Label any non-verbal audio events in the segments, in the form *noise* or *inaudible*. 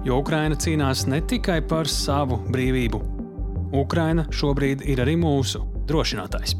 Jo Ukraina cīnās ne tikai par savu brīvību. Ukraina šobrīd ir arī mūsu drošinātājs.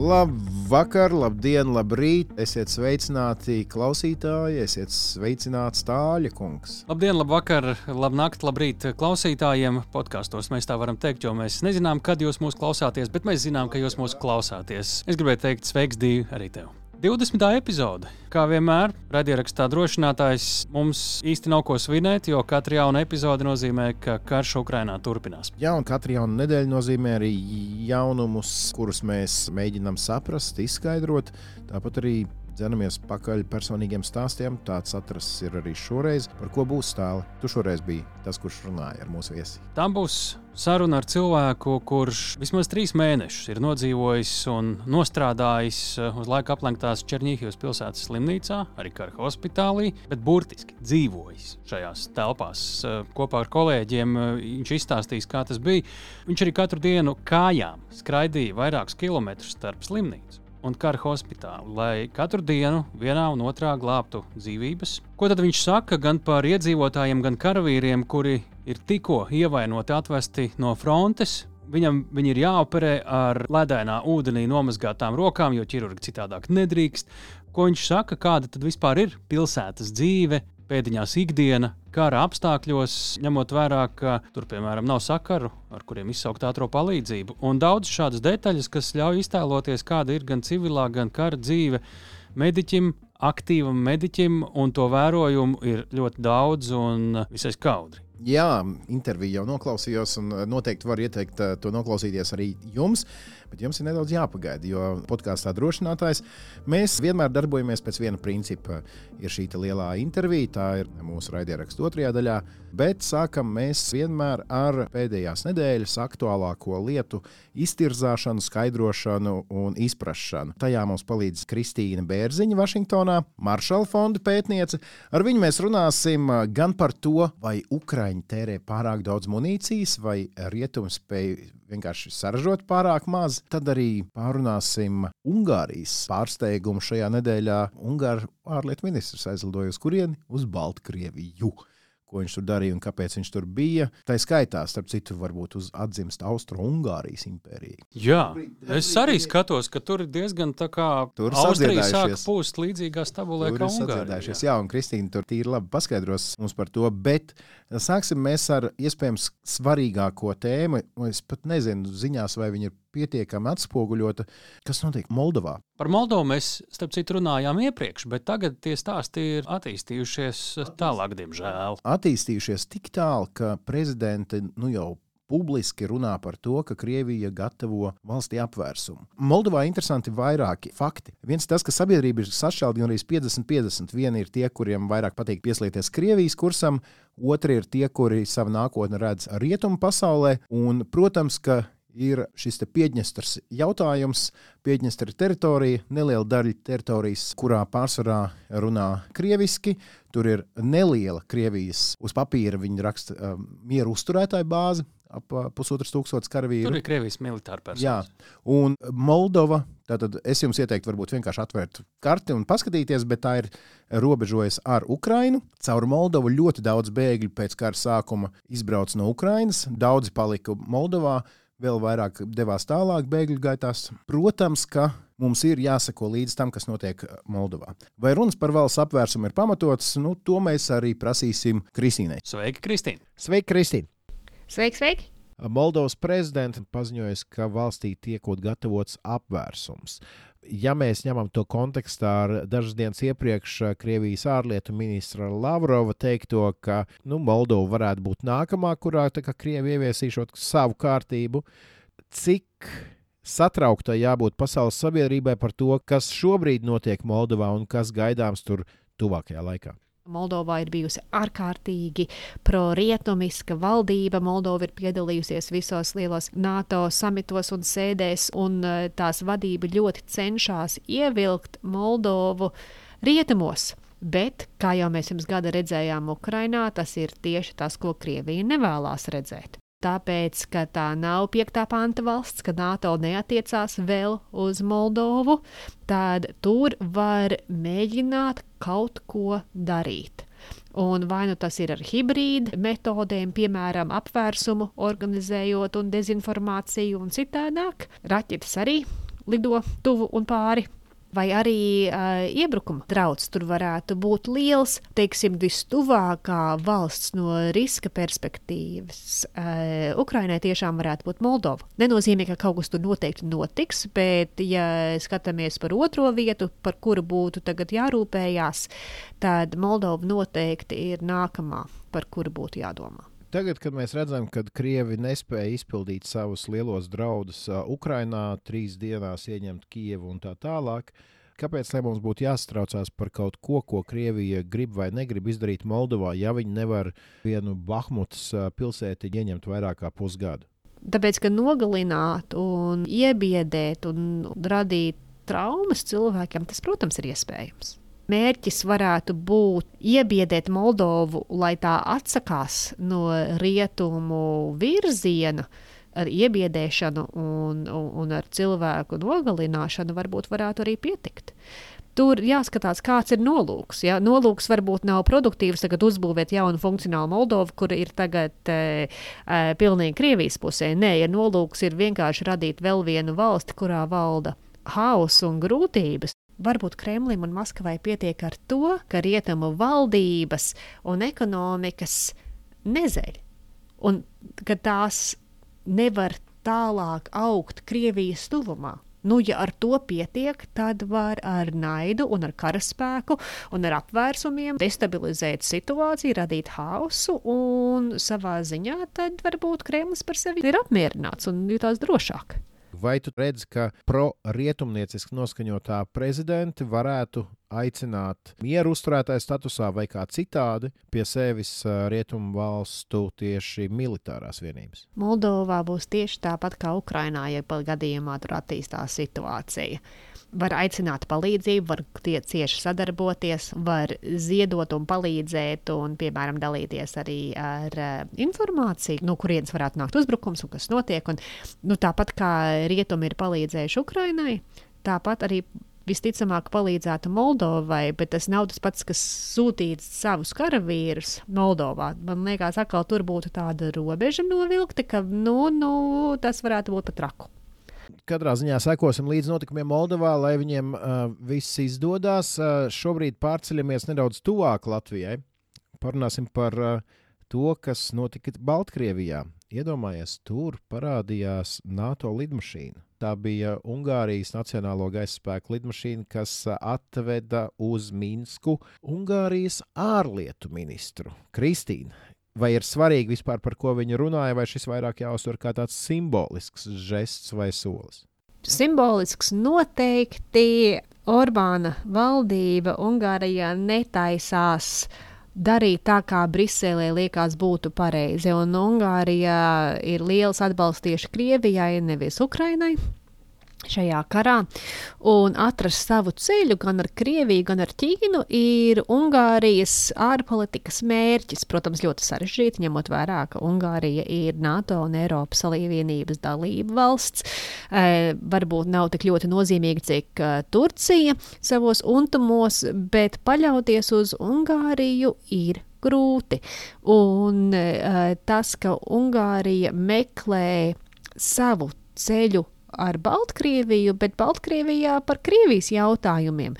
Labvakar, labdien, labrīt! Esiet sveicināti klausītāji, esiet sveicināts Tāļa kungs. Labdien, labvakar, labnakt, labrīt klausītājiem. Podkastos mēs tā varam teikt, jo mēs nezinām, kad jūs mūs klausāties, bet mēs zinām, ka jūs mūs klausāties. Es gribēju teikt, sveiks, Dīvi, arī tev! 20. epizode. Kā vienmēr, radiorakstā drošinātājs mums īsti nav ko svinēt, jo katra jauna epizode nozīmē, ka karš Ukrainā turpinās. Jā, un katra jauna nedēļa nozīmē arī jaunumus, kurus mēs mēģinām saprast, izskaidrot. Tāpat arī dzenamies pakaļ personīgiem stāstiem. Tāds atrasts ir arī šoreiz. Par ko būs stāli? Tu šoreiz biji tas, kurš runāja ar mūsu viesi. Tā būs saruna ar cilvēku, kurš vismaz trīs mēnešus ir nodzīvojis un nostrādājis uh, uz laika aplenktās Černīhijas pilsētas slimnīcā, arī kara hospitālī, bet burtiski dzīvojis šajās telpās uh, kopā ar kolēģiem. Uh, viņš izstāstīs, kā tas bija. Viņš arī katru dienu kājām skraidīja vairākus kilometrus starp slimnīcu un kara hospitāli, lai katru dienu vienā un otrā glābtu dzīvības. Ko tad viņš saka gan par iedzīvotājiem, gan karavīriem, kuri ir tikko ievainoti, atvesti no frontes? Viņam viņi ir jāoperē ar ledainā ūdenī nomazgātām rokām, jo ķirurgi citādāk nedrīkst. Ko viņš saka, kāda tad vispār ir pilsētas dzīve, pēdiņās ikdiena, kara apstākļos, ņemot vērā, ka tur, piemēram, nav sakaru, ar kuriem izsaukt ātrā palīdzību. Un daudz šādas detaļas, kas ļauj iztēloties, kāda ir gan civilā, gan kara dzīve mediķim, aktīvam mediķim, un to vērojumu ir ļoti daudz un visai skaudri. Jā, interviju jau noklausījos, un noteikti var ieteikt eh, to noklausīties arī jums. Bet jums ir nedaudz jāpagaida, jo podkāstā drošinātājs mēs vienmēr darbojamies pēc viena principa. Ir šī lielā intervija, tā ir mūsu raidierakstu otrajā daļā, bet sākam mēs vienmēr ar pēdējās nedēļas aktuālāko lietu iztirzāšanu, skaidrošanu un izpratšanu. Tajā mums palīdz Kristīna Bērziņa, Vašingtonā, Maršala fonda pētniece. Ar viņu mēs runāsim gan par to, vai Ukraiņi tērē pārāk daudz munīcijas, vai rietumi spēj vienkārši saražot pārāk maz. Tad arī pārunāsim Ungārijas pārsteigumu šajā nedēļā. Ungāru ārlietu ministrs aizlidoja uz kurieni? Uz Baltkrieviju ko viņš tur darīja un kāpēc viņš tur bija. Tā skaitā, starp citu, varbūt uz atzimst Austro-Ungārijas impērija. Jā, es arī skatos, ka tur ir diezgan tā kā tur Austrija sāk pūst līdzīgā stabulē kā Ungārija. Jā, un Kristīna tur tīri labi paskaidros mums par to, bet sāksim mēs ar iespējams svarīgāko tēmu. Es pat nezinu ziņās, vai viņi ir pietiekami atspoguļota, kas notiek Moldovā. Par Moldovu mēs, starp citu, runājām iepriekš, bet tagad tie stāsti ir attīstījušies tālāk, diemžēl. Attīstījušies tik tālu, ka prezidenti nu jau publiski runā par to, ka Krievija gatavo valstī apvērsumu. Moldovā interesanti vairāki fakti. Viens tas, ka sabiedrība ir sašķelta gan arī 50-50. Vieni ir tie, kuriem vairāk patīk pieslieties Krievijas kursam, otri ir tie, kuri savu nākotni redz rietumu pasaulē. Un, protams, ka ir šis Piedņestras jautājums. Piedņestra teritorija, neliela daļa teritorijas, kurā pārsvarā runā krieviski. Tur ir neliela Krievijas uz papīra, viņa raksta uh, mieru uzturētāju bāzi, ap uh, pusotras tūkstošas karavīru. Tur ir Krievijas militāra persona. Jā, un Moldova. Tātad es jums ieteiktu, varbūt vienkārši atvērt karti un paskatīties, bet tā ir robežojas ar Ukrajinu. Caur Moldovu ļoti daudz bēgļu pēc kara sākuma izbrauca no Ukrajinas. Daudzi palika Moldovā vēl vairāk devās tālāk bēgļu gaitās. Protams, ka mums ir jāsako līdz tam, kas notiek Moldovā. Vai runas par valsts apvērsumu ir pamatotas, nu, to mēs arī prasīsim Kristīnai. Sveiki, Kristīne! Sveiki, Kristīne! Sveiki, sveiki! Moldovas prezidents paziņoja, ka valstī tiekot gatavots apvērsums ja mēs ņemam to kontekstā ar dažas dienas iepriekš eh, Krievijas ārlietu ministra Lavrova teikto, ka nu, Moldova varētu būt nākamā, kurā Krievija ieviesīšot savu kārtību, cik satrauktai jābūt pasaules sabiedrībai par to, kas šobrīd notiek Moldovā un kas gaidāms tur tuvākajā laikā? Moldovā ir bijusi ārkārtīgi pro-rietumiska valdība. Moldova ir piedalījusies visos lielos NATO samitos un sēdēs, un eh, tās vadība ļoti cenšas ievilkt Moldovu rietumos. Bet, kā jau mēs pirms gada redzējām Ukrainā, tas ir tieši tas, ko Krievija nevēlas redzēt. Tāpēc, ka tā nav piektā panta valsts, ka NATO neatiecās vēl uz Moldovu, tad tur var mēģināt kaut ko darīt. Un vai nu tas ir ar hibrīdu metodēm, piemēram, apvērsumu organizējot un dezinformāciju un citādāk, raķetes arī lido tuvu un pāri vai arī uh, iebrukuma draudz tur varētu būt liels. Teiksim, vistuvākā valsts no riska perspektīvas uh, Ukrainai tiešām varētu būt Moldova. Nenozīmē, ka kaut kas tur noteikti notiks, bet, ja skatāmies par otro vietu, par kuru būtu tagad jārūpējās, tad Moldova noteikti ir nākamā, par kuru būtu jādomā. Tagad, kad mēs redzam, ka Krievi nespēja izpildīt savus lielos draudus Ukrajinā, trīs dienās ieņemt Kijevu un tā tālāk, kāpēc mums būtu jāsatraucās par kaut ko, ko Krievija grib vai negrib izdarīt Moldovā, ja viņi nevar vienu Bahmutas pilsēti ieņemt vairāk kā pusgadu? Tāpēc, ka nogalināt, un iebiedēt un radīt traumas cilvēkiem, tas, protams, ir iespējams mērķis varētu būt iebiedēt Moldovu, lai tā atsakās no rietumu virziena. Ar iebiedēšanu un, un, un ar cilvēku nogalināšanu varbūt varētu arī pietikt. Tur jāskatās, kāds ir nolūks. Ja? Nolūks varbūt nav produktīvs, tagad uzbūvēt jaunu funkcionālu Moldovu, kur ir tagad e, e, pilnīgi Krievijas pusē. Nē, ja nolūks ir vienkārši radīt vēl vienu valsti, kurā valda hauss un grūtības, varbūt Kremlim un Maskavai pietiek ar to, ka rietumu valdības un ekonomikas nezeļ, un ka tās nevar tālāk augt Krievijas tuvumā. Nu, ja ar to pietiek, tad var ar naidu, un ar karaspēku un ar apvērsumiem destabilizēt situāciju, radīt hausu, un savā ziņā tad varbūt Kremlis par sevi ir apmierināts un jutās drošāk. Vai tu redzi, ka pro-rietumnieciski noskaņotā prezidenti varētu aicināt mieru uzturētāju statusā vai kā citādi pie sevis rietumu valstu tieši militārās vienības? Moldovā būs tieši tāpat kā Ukrainā, ja gadījumā tur attīstās situācija var aicināt palīdzību, var tie cieši sadarboties, var ziedot un palīdzēt, un, piemēram, dalīties arī ar uh, informāciju, no kurienes varētu nākt uzbrukums un kas notiek. Un, nu, tāpat kā rietumi ir palīdzējuši Ukrainai, tāpat arī visticamāk palīdzētu Moldovai, bet tas nav tas pats, kas sūtīt savus karavīrus Moldovā. Man liekas, atkal tur būtu tāda robeža novilkta, ka nu, nu, tas varētu būt pat traku katrā ziņā sekosim līdz notikumiem Moldovā, lai viņiem uh, viss izdodas. Uh, šobrīd pārceļamies nedaudz tuvāk Latvijai. Parunāsim par uh, to, kas notika Baltkrievijā. Iedomājies, tur parādījās NATO lidmašīna. Tā bija Ungārijas Nacionālo gaisa spēku lidmašīna, kas atveda uz Minsku Ungārijas ārlietu ministru Kristīnu vai ir svarīgi vispār par ko viņi runāja, vai šis vairāk jāuztver kā tāds simbolisks žests vai solis? Simbolisks noteikti Orbāna valdība Ungārijā netaisās darīt tā, kā Briselē liekas būtu pareizi. Un Ungārijā ir liels atbalsts tieši Krievijai, nevis Ukrainai šajā karā. Un atrast savu ceļu gan ar Krieviju, gan ar Ķīnu ir Ungārijas ārpolitikas mērķis. Protams, ļoti sarežģīti, ņemot vērā, ka Ungārija ir NATO un Eiropas Savienības dalība valsts. E, varbūt nav tik ļoti nozīmīga, cik uh, Turcija savos untumos, bet paļauties uz Ungāriju ir grūti. Un uh, tas, ka Ungārija meklē savu ceļu ar Baltkrieviju, bet Baltkrievijā par Krievijas jautājumiem.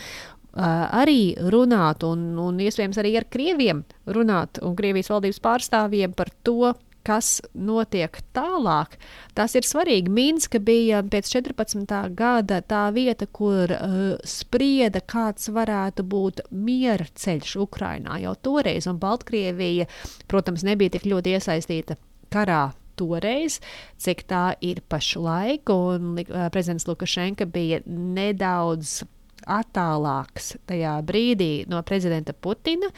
Uh, arī runāt, un, un iespējams arī ar krieviem runāt, un Krievijas valdības pārstāvjiem par to, kas notiek tālāk. Tas ir svarīgi. Minska bija pēc 14. gada tā vieta, kur uh, sprieda, kāds varētu būt miera ceļš Ukrajinā jau toreiz, un Baltkrievija, protams, nebija tik ļoti iesaistīta karā toreiz, cik tā ir pašlaik. Un uh, prezidents Lukašenka bija nedaudz attālāks tajā brīdī no prezidenta Putina,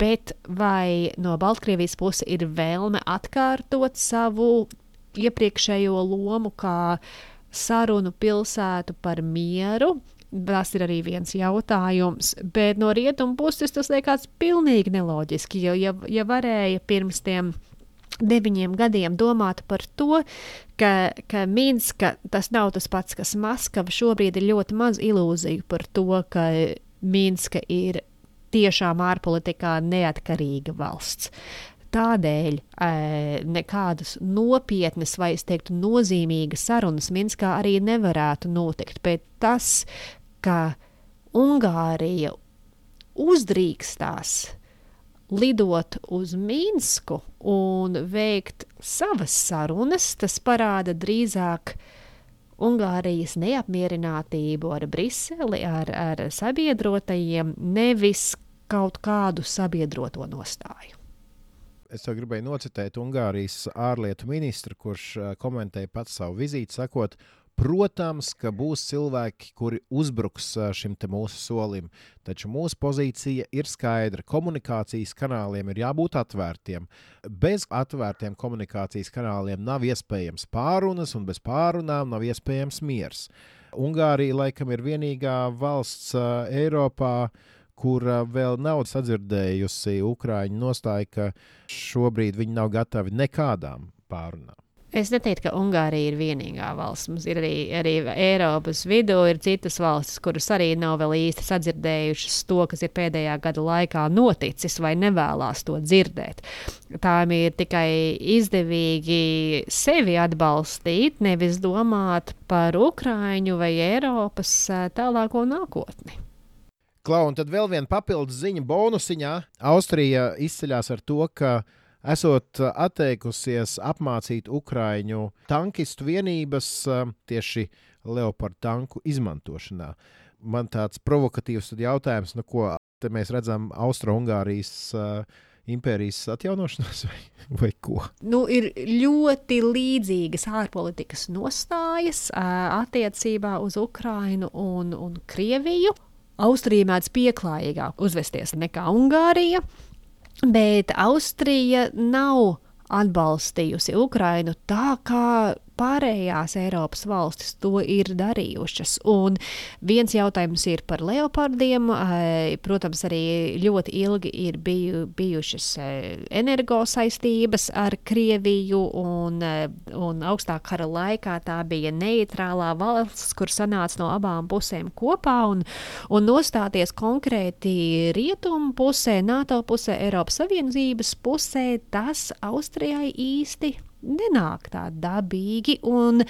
bet vai no Baltkrievijas puses ir vēlme atkārtot savu iepriekšējo lomu kā sarunu pilsētu par mieru. Tas ir arī viens jautājums, bet no rietumu puses tas liekas pilnīgi neloģiski. Jo, ja, ja varēja pirms tam deviņiem gadiem domāt par to, ka, ka Minska tas nav tas pats, kas Maskava. Šobrīd ir ļoti maz ilūziju par to, ka Minska ir tiešām ārpolitikā neatkarīga valsts. Tādēļ e, nekādas nopietnas vai, es teiktu, nozīmīgas sarunas Minskā arī nevarētu notikt. Bet tas, ka Ungārija uzdrīkstās lidot uz Minsku un veikt savas sarunas, tas parāda drīzāk Ungārijas neapmierinātību ar Briseli, ar, ar sabiedrotajiem, nevis kaut kādu sabiedroto nostāju. Es jau gribēju nocitēt Ungārijas ārlietu ministru, kurš eh, komentēja pats savu vizīti, sakot, Protams, ka būs cilvēki, kuri uzbruks šim mūsu solim, taču mūsu pozīcija ir skaidra. Komunikācijas kanāliem ir jābūt atvērtiem. Bez atvērtiem komunikācijas kanāliem nav iespējams pārunas, un bez pārunām nav iespējams miers. Ungārija laikam ir vienīgā valsts Eiropā, kur vēl nav sadzirdējusi Ukrāņu nostāju, ka šobrīd viņi nav gatavi nekādām pārunām. Es neteiktu, ka Ungārija ir vienīgā valsts. Mums ir arī, arī Eiropas vidū ir citas valstis, kuras arī nav vēl īsti sadzirdējušas to, kas ir pēdējā gada laikā noticis, vai nevēlas to dzirdēt. Tām ir tikai izdevīgi sevi atbalstīt, nevis domāt par Ukraiņu vai Eiropas tālāko nākotni. Klau, un tad vēl viena papildus ziņa bonusiņā. Austrija izceļas ar to, ka esot uh, atteikusies apmācīt Ukrāņu tankistu vienības uh, tieši Leopardu tanku izmantošanā. Man tāds provokatīvs jautājums, nu, ko mēs redzam Austro-Ungārijas uh, impērijas atjaunošanās, vai, vai ko? Nu, ir ļoti līdzīgas ārpolitikas nostājas uh, attiecībā uz Ukrajinu un, un Krieviju. Austrija mēdz pieklājīgāk uzvesties nekā Ungārija. Bet Austrija nav atbalstījusi Ukrainu tā, kā pārējās Eiropas valstis to ir darījušas. Un viens jautājums ir par leopardiem. Protams, arī ļoti ilgi ir biju, bijušas energo saistības ar Krieviju, un, un augstā kara laikā tā bija neitrālā valsts, kur sanāca no abām pusēm kopā, un, un nostāties konkrēti rietumu pusē, NATO pusē, Eiropas Savienības pusē, tas Austrijai īsti nenāk tā dabīgi, un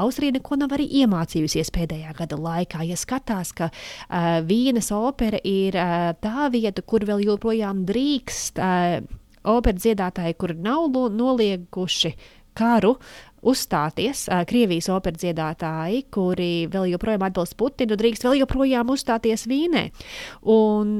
Austrija neko nav arī iemācījusies pēdējā gada laikā. Ja skatās, ka uh, Vīnes opera ir uh, tā vieta, kur vēl joprojām drīkst uh, operas dziedātāji, kur nav nolieguši karu, uzstāties. Krievijas operas dziedātāji, kuri vēl joprojām atbalsta Putinu, drīkst vēl joprojām uzstāties Vīnē. Un,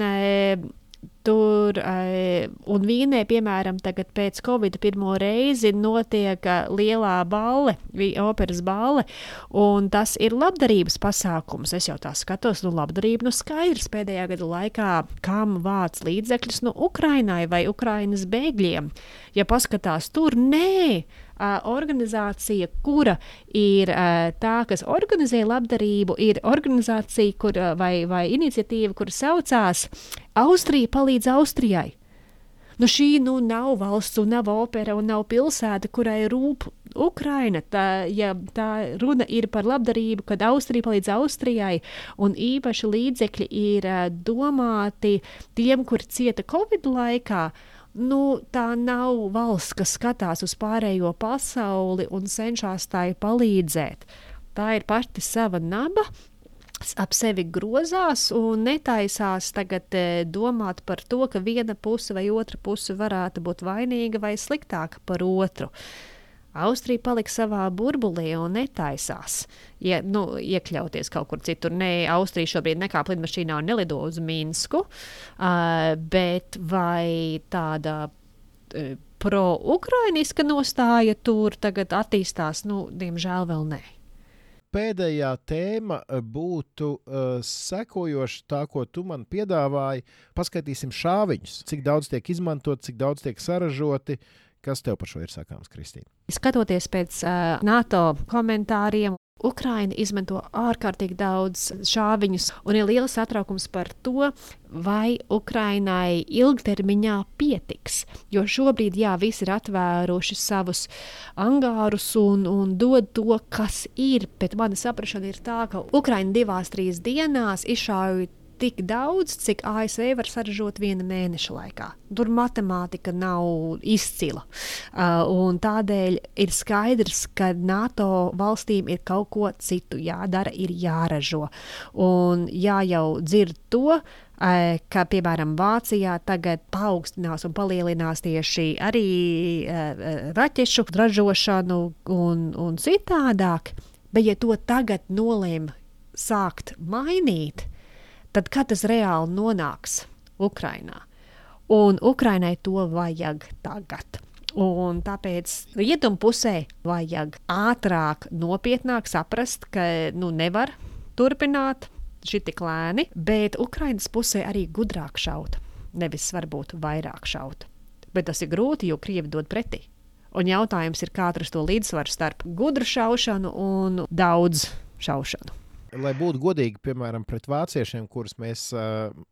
Tur uh, un Vīnē, piemēram, tagad pēc Covid pirmo reizi notiek uh, lielā balle, operas balle, un tas ir labdarības pasākums. Es jau tā skatos, nu, labdarība, nu, skaidrs pēdējā gada laikā, kam vāc līdzekļus, nu, Ukrainai vai Ukrainas bēgļiem. Ja paskatās tur, nē, uh, organizācija, kura ir uh, tā, kas organizē labdarību, ir organizācija kur, vai, vai iniciatīva, kur saucās Austrija palīdz Austrijai. Nu, šī nu, nav valsts, un nav opera, un nav pilsēta, kurai rūp Ukraina. Tā, ja tā runa ir par labdarību, kad Austrija palīdz Austrijai, un īpaši līdzekļi ir domāti tiem, kur cieta Covid laikā, uh, nu, tā nav valsts, kas skatās uz pārējo pasauli un cenšas tai palīdzēt. Tā ir pati sava naba, ap sevi grozās un netaisās tagad e, domāt par to, ka viena puse vai otra puse varētu būt vainīga vai sliktāka par otru. Uh, Austrija palika savā burbulī un netaisās ja, nu, iekļauties kaut kur citur. Nē, Austrija šobrīd nekāp lidmašīnā un nelido uz Minsku, uh, bet vai tāda uh, pro-ukrainiska nostāja tur tagad attīstās, nu, diemžēl vēl nē. pēdējā tēma būtu uh, sekojoša, tā, ko tu man piedāvāji. Paskatīsim šāviņus, cik daudz tiek izmantot, cik daudz tiek saražoti. Kas tev par šo ir sakāms, Kristīna? Skatoties pēc uh, NATO komentāriem, Ukraina izmanto ārkārtīgi daudz šāviņus, un ir liels satraukums par to, vai Ukrainai ilgtermiņā pietiks. Jo šobrīd, jā, visi ir atvēruši savus angārus un, un dod to, kas ir, bet mana saprāšana ir tā, ka Ukraina divās, trīs dienās izšāva tik daudz, cik ASV var saražot viena mēneša laikā. Tur matemātika nav izcila. Uh, tādēļ ir skaidrs, ka NATO valstīm ir kaut ko citu jādara, ir jāražo. Un jā, jau dzird to, uh, ka, piemēram, Vācijā tagad paaugstinās un palielinās tieši arī uh, raķešu ražošanu un, un citādāk. Bet, ja to tagad nolēma sākt mainīt, tad kad tas reāli nonāks Ukrajinā? Un Ukrainai to vajag tagad. Un tāpēc rietumu pusē vajag ātrāk, nopietnāk saprast, ka nu, nevar turpināt šī tik lēni, bet Ukraiņas pusē arī gudrāk šaut, nevis varbūt vairāk šaut. Bet tas ir grūti, jo Krievi dod pretī. Un jautājums ir, kā atrast to līdzsvaru starp gudru šaušanu un daudz šaušanu lai būtu godīgi, piemēram, pret vāciešiem, kurus mēs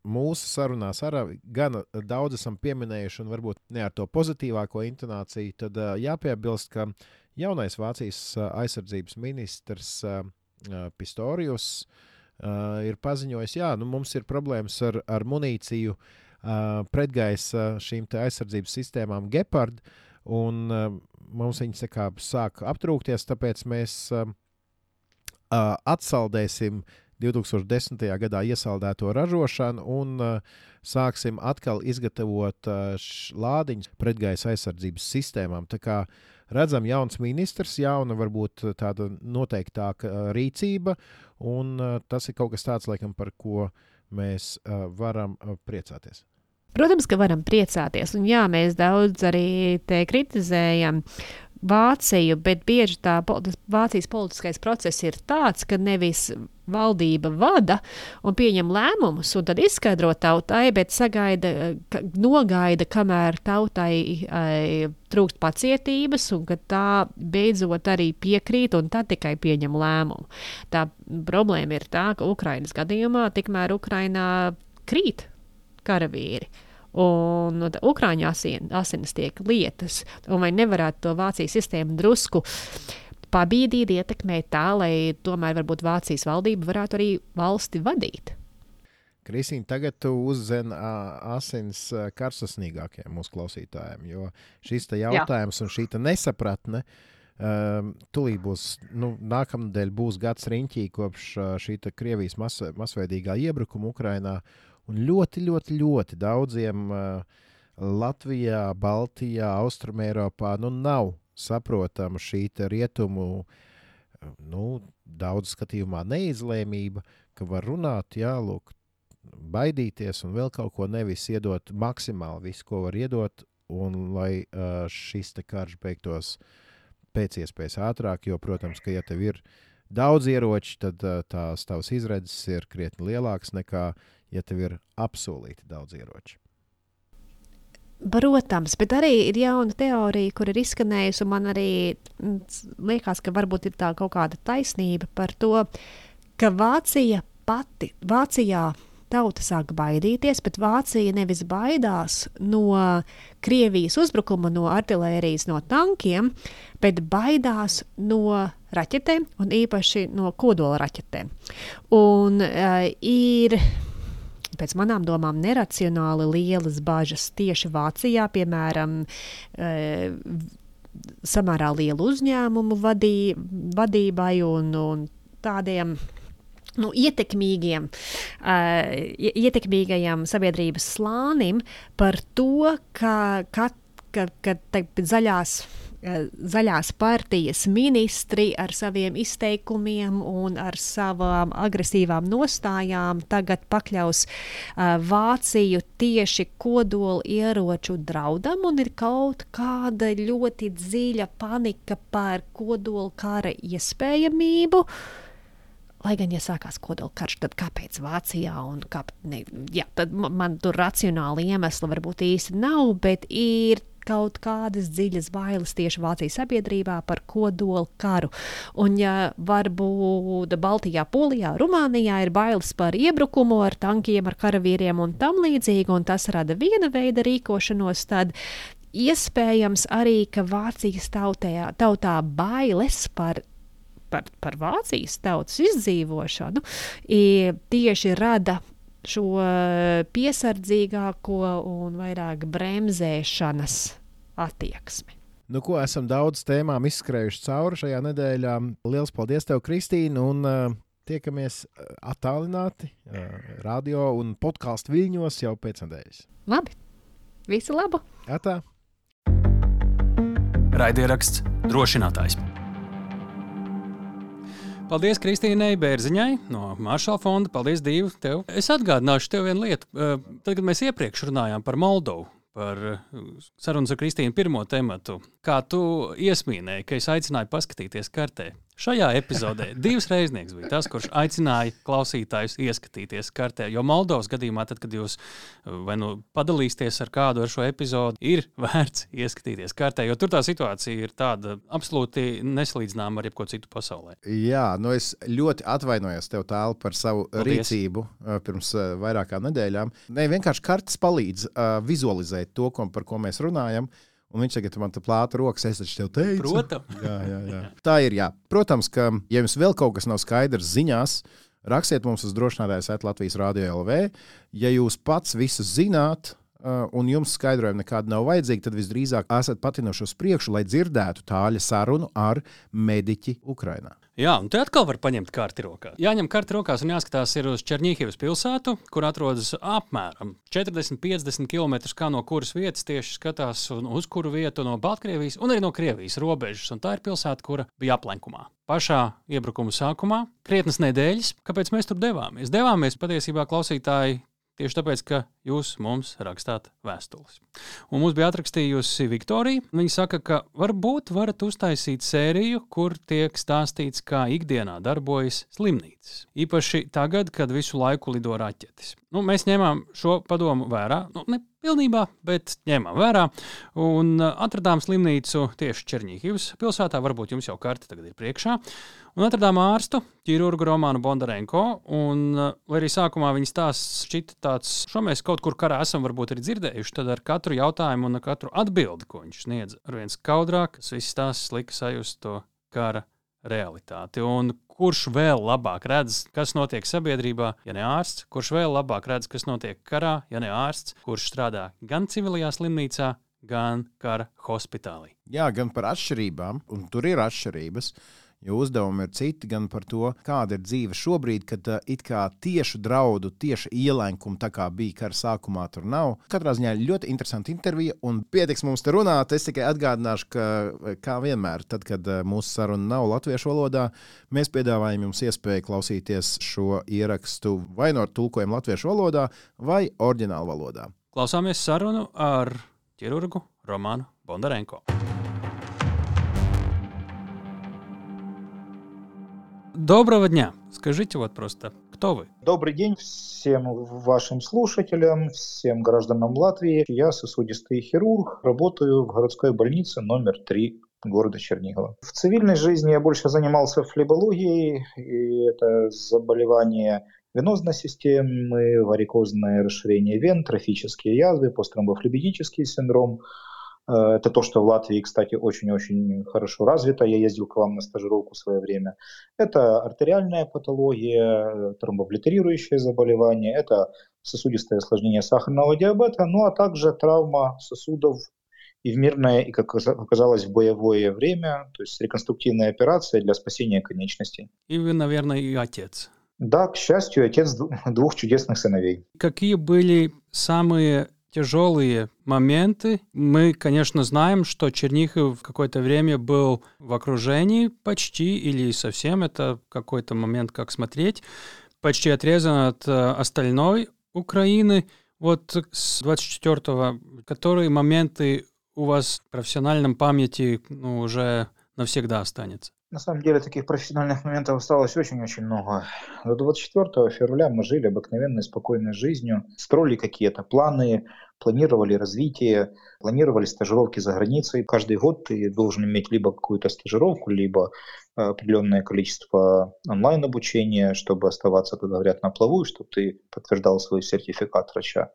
mūsu sarunās arī gan daudz esam pieminējuši, un varbūt ne ar to pozitīvāko intonāciju, tad jāpiebilst, ka jaunais Vācijas aizsardzības ministrs Pistorijus ir paziņojis, ka nu, mums ir problēmas ar, ar munīciju pretgaisa šīm aizsardzības sistēmām Gepard, un mums viņas sāk aptrūkties, tāpēc mēs uh, atsaldēsim 2010. gadā iesaldēto ražošanu un uh, sāksim atkal izgatavot uh, lādiņus pretgaisa aizsardzības sistēmām. Tā kā redzam, jauns ministrs, jauna varbūt tāda noteiktāka rīcība, un uh, tas ir kaut kas tāds, laikam, par ko mēs uh, varam uh, priecāties. Protams, ka varam priecāties, un jā, mēs daudz arī te kritizējam Vāciju, bet bieži tā Vācijas politiskais process ir tāds, ka nevis valdība vada un pieņem lēmumus, un tad izskaidro tautai, bet sagaida, ka, nogaida, kamēr tautai ai, trūkst pacietības, un ka tā beidzot arī piekrīt, un tad tikai pieņem lēmumu. Tā problēma ir tā, ka Ukrainas gadījumā tikmēr Ukrainā krīt karavīri un no Ukrāņu asin, asinis tiek lietas, un vai nevarētu to Vācijas sistēmu drusku pabīdīt, ietekmēt tā, lai tomēr varbūt Vācijas valdība varētu arī valsti vadīt. Kristīna, tagad tu uzzini asins karsasnīgākajiem mūsu klausītājiem, jo šis jautājums Jā. un šī nesapratne. Um, Tūlīt būs, nu, nākamnedēļ būs gads riņķī kopš uh, šī Krievijas mas, masveidīgā iebrukuma Ukrajinā. Un ļoti, ļoti, ļoti daudziem uh, Latvijā, Baltijā, Austrumēropā nu, nav saprotama šī rietumu, uh, nu, daudz skatījumā neizlēmība, ka var runāt, jā, lūk, baidīties un vēl kaut ko nevis iedot maksimāli visu, ko var iedot, un lai uh, šis karš beigtos pēc iespējas ātrāk, jo, protams, ka ja tev ir daudz ieroču, tad uh, tās tavas izredzes ir krietni lielākas nekā, ja tev ir apsolīti daudz ieroču. Protams, bet arī ir jauna teorija, kur ir izskanējusi, un man arī mm, liekas, ka varbūt ir tā kaut kāda taisnība par to, ka Vācija pati, Vācijā tauta sāk baidīties, bet Vācija nevis baidās no Krievijas uzbrukuma, no artērijas, no tankiem, bet baidās no raķetēm, un īpaši no kodola raķetēm. Un uh, ir pēc manām domām, neracionāli lielas bažas tieši Vācijā, piemēram, e, samērā lielu uzņēmumu vadī, vadībai un, un tādiem. Nu, ietekmīgiem, uh, ietekmīgajam sabiedrības slānim par to, ka, ka, ka, ka zaļās Eh, zaļās partijas ministri ar saviem izteikumiem un ar savām agresīvām nostājām tagad pakļaus uh, Vāciju tieši kodola ieroču draudam, un ir kaut kāda ļoti dziļa panika par kodola kara iespējamību. Lai gan, ja sākās kodolkarš, tad kāpēc Vācijā? Kā, ne, jā, tad man tur racionāli iemesli varbūt īsti nav, bet ir kaut kādas dziļas bailes tieši Vācijas sabiedrībā par kodolu karu. Un, ja varbūt Baltijā, Polijā, Rumānijā ir bailes par iebrukumu ar tankiem, ar karavīriem un tam līdzīgi, un tas rada viena veida rīkošanos, tad iespējams arī, ka Vācijas tautē, tautā bailes par par, par Vācijas tautas izdzīvošanu, tieši rada šo piesardzīgāko un vairāk bremzēšanas attieksmi. Nu, ko esam daudz tēmām izskrējuši cauri šajā nedēļā. Lielas paldies, tev, Kristīne! Un uh, tiekamies attālināti uh, radio un podkāstu viļņos jau pēc nedēļas. Labi! Visu labu! Atā! Raidieraksts drošinātājs. Paldies Kristīnai Bērziņai no Maršala fonda. Paldies, Dīva, tev. Es atgādināšu tev vienu lietu. Tad, kad mēs iepriekš runājām par Moldovu, par sarunas ar Kristīnu pirmo tematu, kā tu iesmīnēji, ka es aicināju paskatīties kartē. Šajā epizodē divas reiznieks bija tas, kurš aicināja klausītājus ieskatīties kartē. Jo Moldovas gadījumā, tad, kad jūs vai nu padalīsieties ar kādu ar šo epizodu, ir *laughs* vērts ieskatīties kartē, jo tur tā situācija ir tāda absolūti nesalīdzināma ar jebko citu pasaulē. Jā, nu es ļoti atvainojos tev tālu par savu Paldies. rīcību pirms vairākām nedēļām. Nē, vienkārši kartes palīdz uh, vizualizēt to, ko, par ko mēs runājam. Un viņš tagad man te plāta rokas, es taču tev teicu. Protams. *laughs* Jā, jā, jā. Tā ir. Jā. Protams, ka, ja jums vēl kaut kas nav skaidrs ziņās, rakstiet mums uz drošinātājs Latvijas Rādio LV. Ja jūs pats visu zināt, un jums skaidrojumi nekādi nav vajadzīgi, tad visdrīzāk esat patinuši uz priekšu, lai dzirdētu tāļa sarunu ar mediķi Ukrajinā. Jā, un te atkal var paņemt karti rokā. Jāņem karti rokās un jāskatās uz Černīhivas pilsētu, kur atrodas apmēram 40-50 km no kuras vietas tieši skatās uz kuru vietu no Baltkrievijas un arī no Krievijas robežas. Un tā ir pilsēta, kura bija aplenkumā. Pašā iebrukuma sākumā, krietnes nedēļas, kāpēc mēs tur devāmies? Devāmies patiesībā klausītāji Tieši tāpēc, ka jūs mums rakstāt vēstules. Un mums bija atrakstījusi Viktorija. Viņa saka, ka varbūt varat uztaisīt sēriju, kur tiek stāstīts, kā ikdienā darbojas slimnīcas. Īpaši tagad, kad visu laiku lido raķetes. Nu, mēs ņēmām šo padomu vērā. Nu, ne pilnībā, bet ņēmām vērā un atradām slimnīcu tieši Černīhivas pilsētā. Varbūt jums jau karte tagad ir priekšā. Un atradām ārstu, ķirurgu Romānu Bondarenko. Un, lai arī sākumā viņa stāsts šķita tāds, šo mēs kaut kur karā esam varbūt arī dzirdējuši, tad ar katru jautājumu un ar katru atbildi, ko viņš sniedz, ar viens skaudrāk, tas viss stāsts lika sajust to kara realitāti. Un kurš vēl labāk redz, kas notiek sabiedrībā, ja ne ārsts, kurš vēl labāk redz, kas notiek karā, ja ne ārsts, kurš strādā gan civilajā slimnīcā, gan kara hospitālī. Jā, gan par atšķirībām, un tur ir atšķirības. Jo uzdevumi ir citi gan par to, kāda ir dzīve šobrīd, kad uh, it kā tiešu draudu, tieši ielēkumu, tā kā bija kara sākumā, tur nav. Katrā ziņā ļoti interesanta intervija, un pietiks mums te runāt. Es tikai atgādināšu, ka, kā vienmēr, tad, kad uh, mūsu saruna nav latviešu valodā, mēs piedāvājam jums iespēju klausīties šo ierakstu vai no tulkojuma latviešu valodā, vai oriģinālu valodā. Klausāmies sarunu ar ķirurgu Romānu Bondarenko. Доброго дня. Скажите вот просто, кто вы? Добрый день всем вашим слушателям, всем гражданам Латвии. Я сосудистый хирург, работаю в городской больнице номер 3 города Чернигова. В цивильной жизни я больше занимался флебологией, и это заболевание венозной системы, варикозное расширение вен, трофические язвы, посттромбофлебитический синдром – это то, что в Латвии, кстати, очень-очень хорошо развито. Я ездил к вам на стажировку в свое время. Это артериальная патология, тромбоблитерирующие заболевания, это сосудистое осложнение сахарного диабета, ну а также травма сосудов и в мирное, и, как оказалось, в боевое время, то есть реконструктивная операция для спасения конечностей. И вы, наверное, и отец. Да, к счастью, отец двух чудесных сыновей. Какие были самые тяжелые моменты. Мы, конечно, знаем, что Чернихов какое-то время был в окружении почти или совсем, это какой-то момент, как смотреть, почти отрезан от э, остальной Украины. Вот с 24-го, которые моменты у вас в профессиональном памяти ну, уже навсегда останется? На самом деле таких профессиональных моментов осталось очень-очень много. До 24 февраля мы жили обыкновенной спокойной жизнью, строили какие-то планы, планировали развитие, планировали стажировки за границей. Каждый год ты должен иметь либо какую-то стажировку, либо э, определенное количество онлайн-обучения, чтобы оставаться, как говорят, на плаву, и чтобы ты подтверждал свой сертификат врача.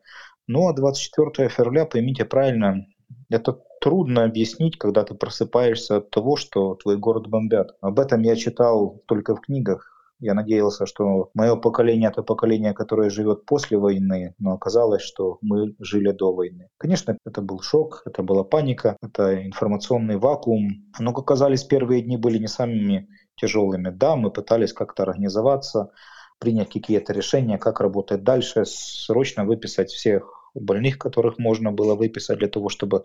Ну а 24 февраля, поймите правильно, это трудно объяснить, когда ты просыпаешься от того, что твой город бомбят. Об этом я читал только в книгах. Я надеялся, что мое поколение это поколение, которое живет после войны, но оказалось, что мы жили до войны. Конечно, это был шок, это была паника, это информационный вакуум. Но, как оказалось, первые дни были не самыми тяжелыми. Да, мы пытались как-то организоваться, принять какие-то решения, как работать дальше, срочно выписать всех больных, которых можно было выписать для того, чтобы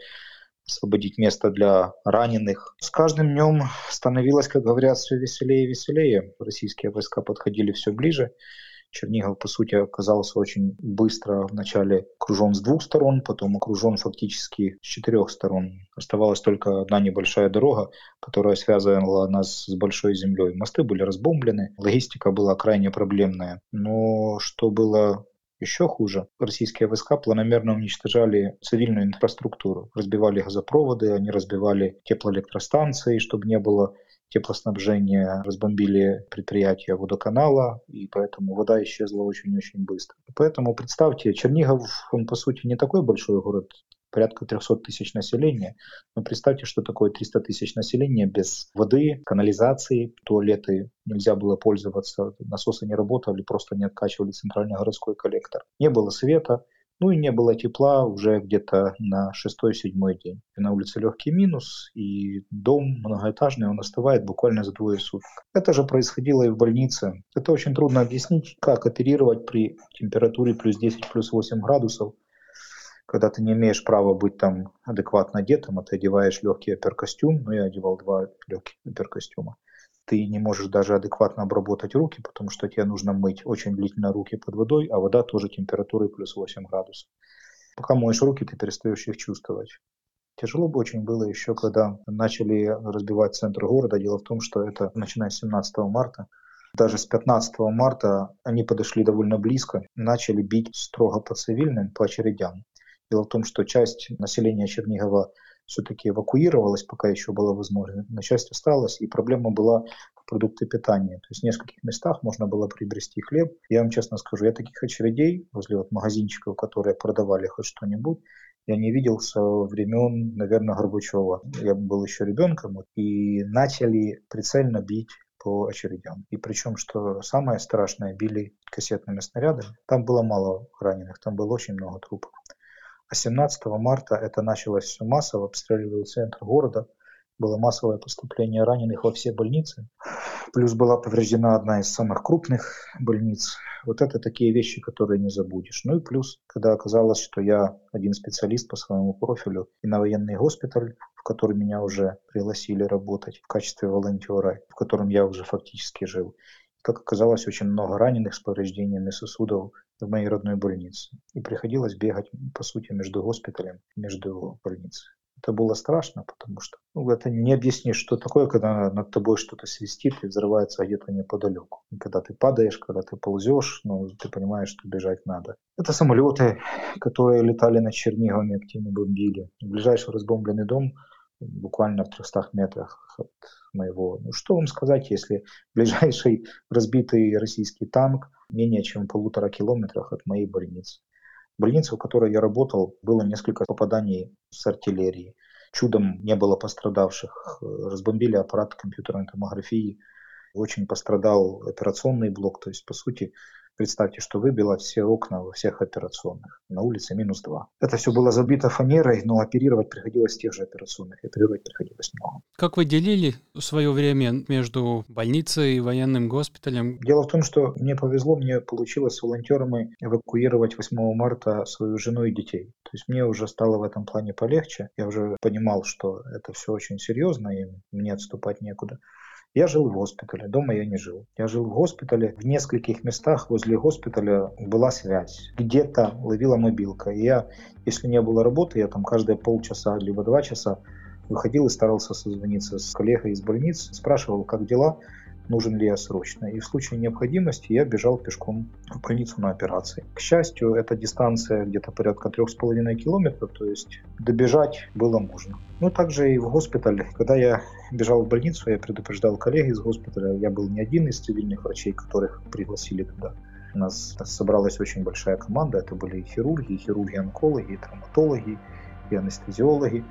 освободить место для раненых. С каждым днем становилось, как говорят, все веселее и веселее. Российские войска подходили все ближе. Чернигов, по сути, оказался очень быстро вначале окружен с двух сторон, потом окружен фактически с четырех сторон. Оставалась только одна небольшая дорога, которая связывала нас с большой землей. Мосты были разбомблены, логистика была крайне проблемная. Но что было еще хуже, российские войска планомерно уничтожали цивильную инфраструктуру, разбивали газопроводы, они разбивали теплоэлектростанции, чтобы не было теплоснабжения, разбомбили предприятия водоканала, и поэтому вода исчезла очень-очень быстро. Поэтому представьте, Чернигов, он по сути не такой большой город, порядка 300 тысяч населения. Но представьте, что такое 300 тысяч населения без воды, канализации, туалеты нельзя было пользоваться, насосы не работали, просто не откачивали центральный городской коллектор. Не было света, ну и не было тепла уже где-то на шестой-седьмой день. И на улице легкий минус, и дом многоэтажный, он остывает буквально за двое суток. Это же происходило и в больнице. Это очень трудно объяснить, как оперировать при температуре плюс 10, плюс 8 градусов когда ты не имеешь права быть там адекватно одетым, а ты одеваешь легкий оперкостюм, ну я одевал два легких оперкостюма, ты не можешь даже адекватно обработать руки, потому что тебе нужно мыть очень длительно руки под водой, а вода тоже температурой плюс 8 градусов. Пока моешь руки, ты перестаешь их чувствовать. Тяжело бы очень было еще, когда начали разбивать центр города. Дело в том, что это начиная с 17 марта. Даже с 15 марта они подошли довольно близко, начали бить строго по цивильным, по очередям. Дело в том, что часть населения Чернигова все-таки эвакуировалась, пока еще было возможно, но часть осталась, и проблема была продукты питания. То есть в нескольких местах можно было приобрести хлеб. Я вам честно скажу, я таких очередей возле вот магазинчиков, которые продавали хоть что-нибудь, я не видел со времен, наверное, Горбачева. Я был еще ребенком, и начали прицельно бить по очередям. И причем, что самое страшное, били кассетными снарядами. Там было мало раненых, там было очень много трупов. А 17 марта это началось все массово, обстреливали центр города, было массовое поступление раненых во все больницы. Плюс была повреждена одна из самых крупных больниц. Вот это такие вещи, которые не забудешь. Ну и плюс, когда оказалось, что я один специалист по своему профилю и на военный госпиталь, в который меня уже пригласили работать в качестве волонтера, в котором я уже фактически жил. Как оказалось, очень много раненых с повреждениями сосудов в моей родной больнице. И приходилось бегать, по сути, между госпиталем, между больницей. Это было страшно, потому что ну, это не объяснишь, что такое, когда над тобой что-то свистит и взрывается где-то неподалеку. И когда ты падаешь, когда ты ползешь, ну, ты понимаешь, что бежать надо. Это самолеты, которые летали над Черниговым активно бомбили. Ближайший разбомбленный дом буквально в 300 метрах от моего. Ну, что вам сказать, если ближайший разбитый российский танк менее чем в полутора километрах от моей больницы. Больница, в которой я работал, было несколько попаданий с артиллерии. Чудом не было пострадавших. Разбомбили аппарат компьютерной томографии. Очень пострадал операционный блок. То есть, по сути, Представьте, что выбило все окна во всех операционных. На улице минус 2. Это все было забито фанерой, но оперировать приходилось тех же операционных. Оперировать приходилось много. Как вы делили свое время между больницей и военным госпиталем? Дело в том, что мне повезло, мне получилось с волонтерами эвакуировать 8 марта свою жену и детей. То есть мне уже стало в этом плане полегче. Я уже понимал, что это все очень серьезно, и мне отступать некуда. Я жил в госпитале, дома я не жил. Я жил в госпитале, в нескольких местах возле госпиталя была связь. Где-то ловила мобилка. И я, если не было работы, я там каждые полчаса либо два часа выходил и старался созвониться с коллегой из больницы, спрашивал, как дела, нужен ли я срочно. И в случае необходимости я бежал пешком в больницу на операции. К счастью, эта дистанция где-то порядка трех с половиной километров, то есть добежать было можно. Ну, также и в госпитале. Когда я бежал в больницу, я предупреждал коллег из госпиталя. Я был не один из цивильных врачей, которых пригласили туда. У нас собралась очень большая команда. Это были и хирурги, и хирурги-онкологи, и травматологи, и анестезиологи.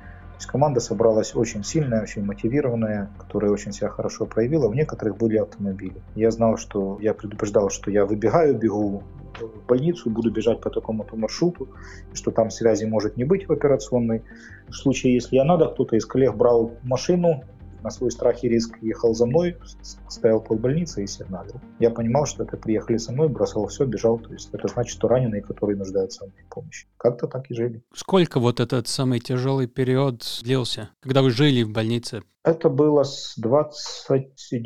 Есть команда собралась очень сильная, очень мотивированная, которая очень себя хорошо проявила. В некоторых были автомобили. Я знал, что я предупреждал, что я выбегаю, бегу в больницу, буду бежать по такому-то маршруту, что там связи может не быть в операционной. В случае, если я надо, кто-то из коллег брал машину, на свой страх и риск ехал за мной, стоял под больницей и сигналил. Я понимал, что это приехали со мной, бросал все, бежал. То есть это значит, что раненые, которые нуждаются в помощи. Как-то так и жили. Сколько вот этот самый тяжелый период длился, когда вы жили в больнице? Это было с 27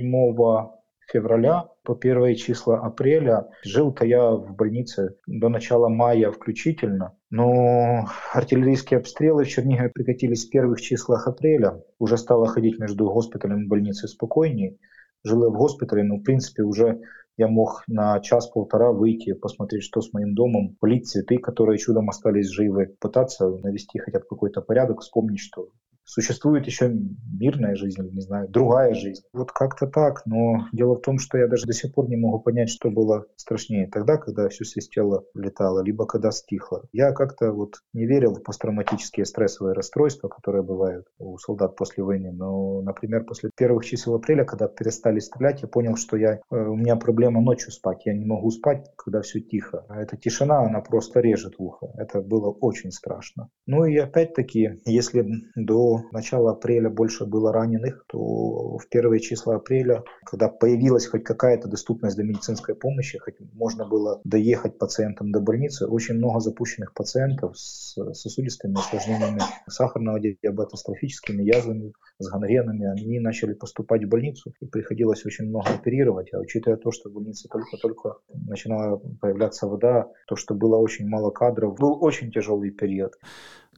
февраля по первые числа апреля. Жил-то я в больнице до начала мая включительно. Но артиллерийские обстрелы в Чернигове прекратились в первых числах апреля. Уже стало ходить между госпиталем и больницей спокойнее. Жил в госпитале, но в принципе уже я мог на час-полтора выйти, посмотреть, что с моим домом, полить цветы, которые чудом остались живы, пытаться навести хотя бы какой-то порядок, вспомнить, что существует еще мирная жизнь, не знаю, другая жизнь. Вот как-то так, но дело в том, что я даже до сих пор не могу понять, что было страшнее тогда, когда все свистело, летало, либо когда стихло. Я как-то вот не верил в посттравматические стрессовые расстройства, которые бывают у солдат после войны, но, например, после первых чисел апреля, когда перестали стрелять, я понял, что я, э, у меня проблема ночью спать, я не могу спать, когда все тихо. А эта тишина, она просто режет ухо. Это было очень страшно. Ну и опять-таки, если до начала апреля больше было раненых, то в первые числа апреля, когда появилась хоть какая-то доступность до медицинской помощи, хоть можно было доехать пациентам до больницы, очень много запущенных пациентов с сосудистыми осложнениями сахарного диабета, с трофическими язвами, с гангренами, они начали поступать в больницу, и приходилось очень много оперировать. А учитывая то, что в больнице только-только начинала появляться вода, то, что было очень мало кадров, был очень тяжелый период.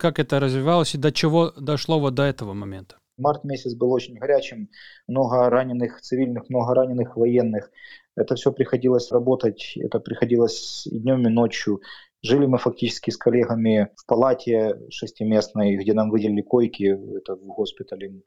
Как это развивалось и до чего дошло вот до этого момента? Март месяц был очень горячим, много раненых цивильных, много раненых военных. Это все приходилось работать, это приходилось и днем, и ночью. Жили мы фактически с коллегами в палате шестиместной, где нам выделили койки, это в госпитале.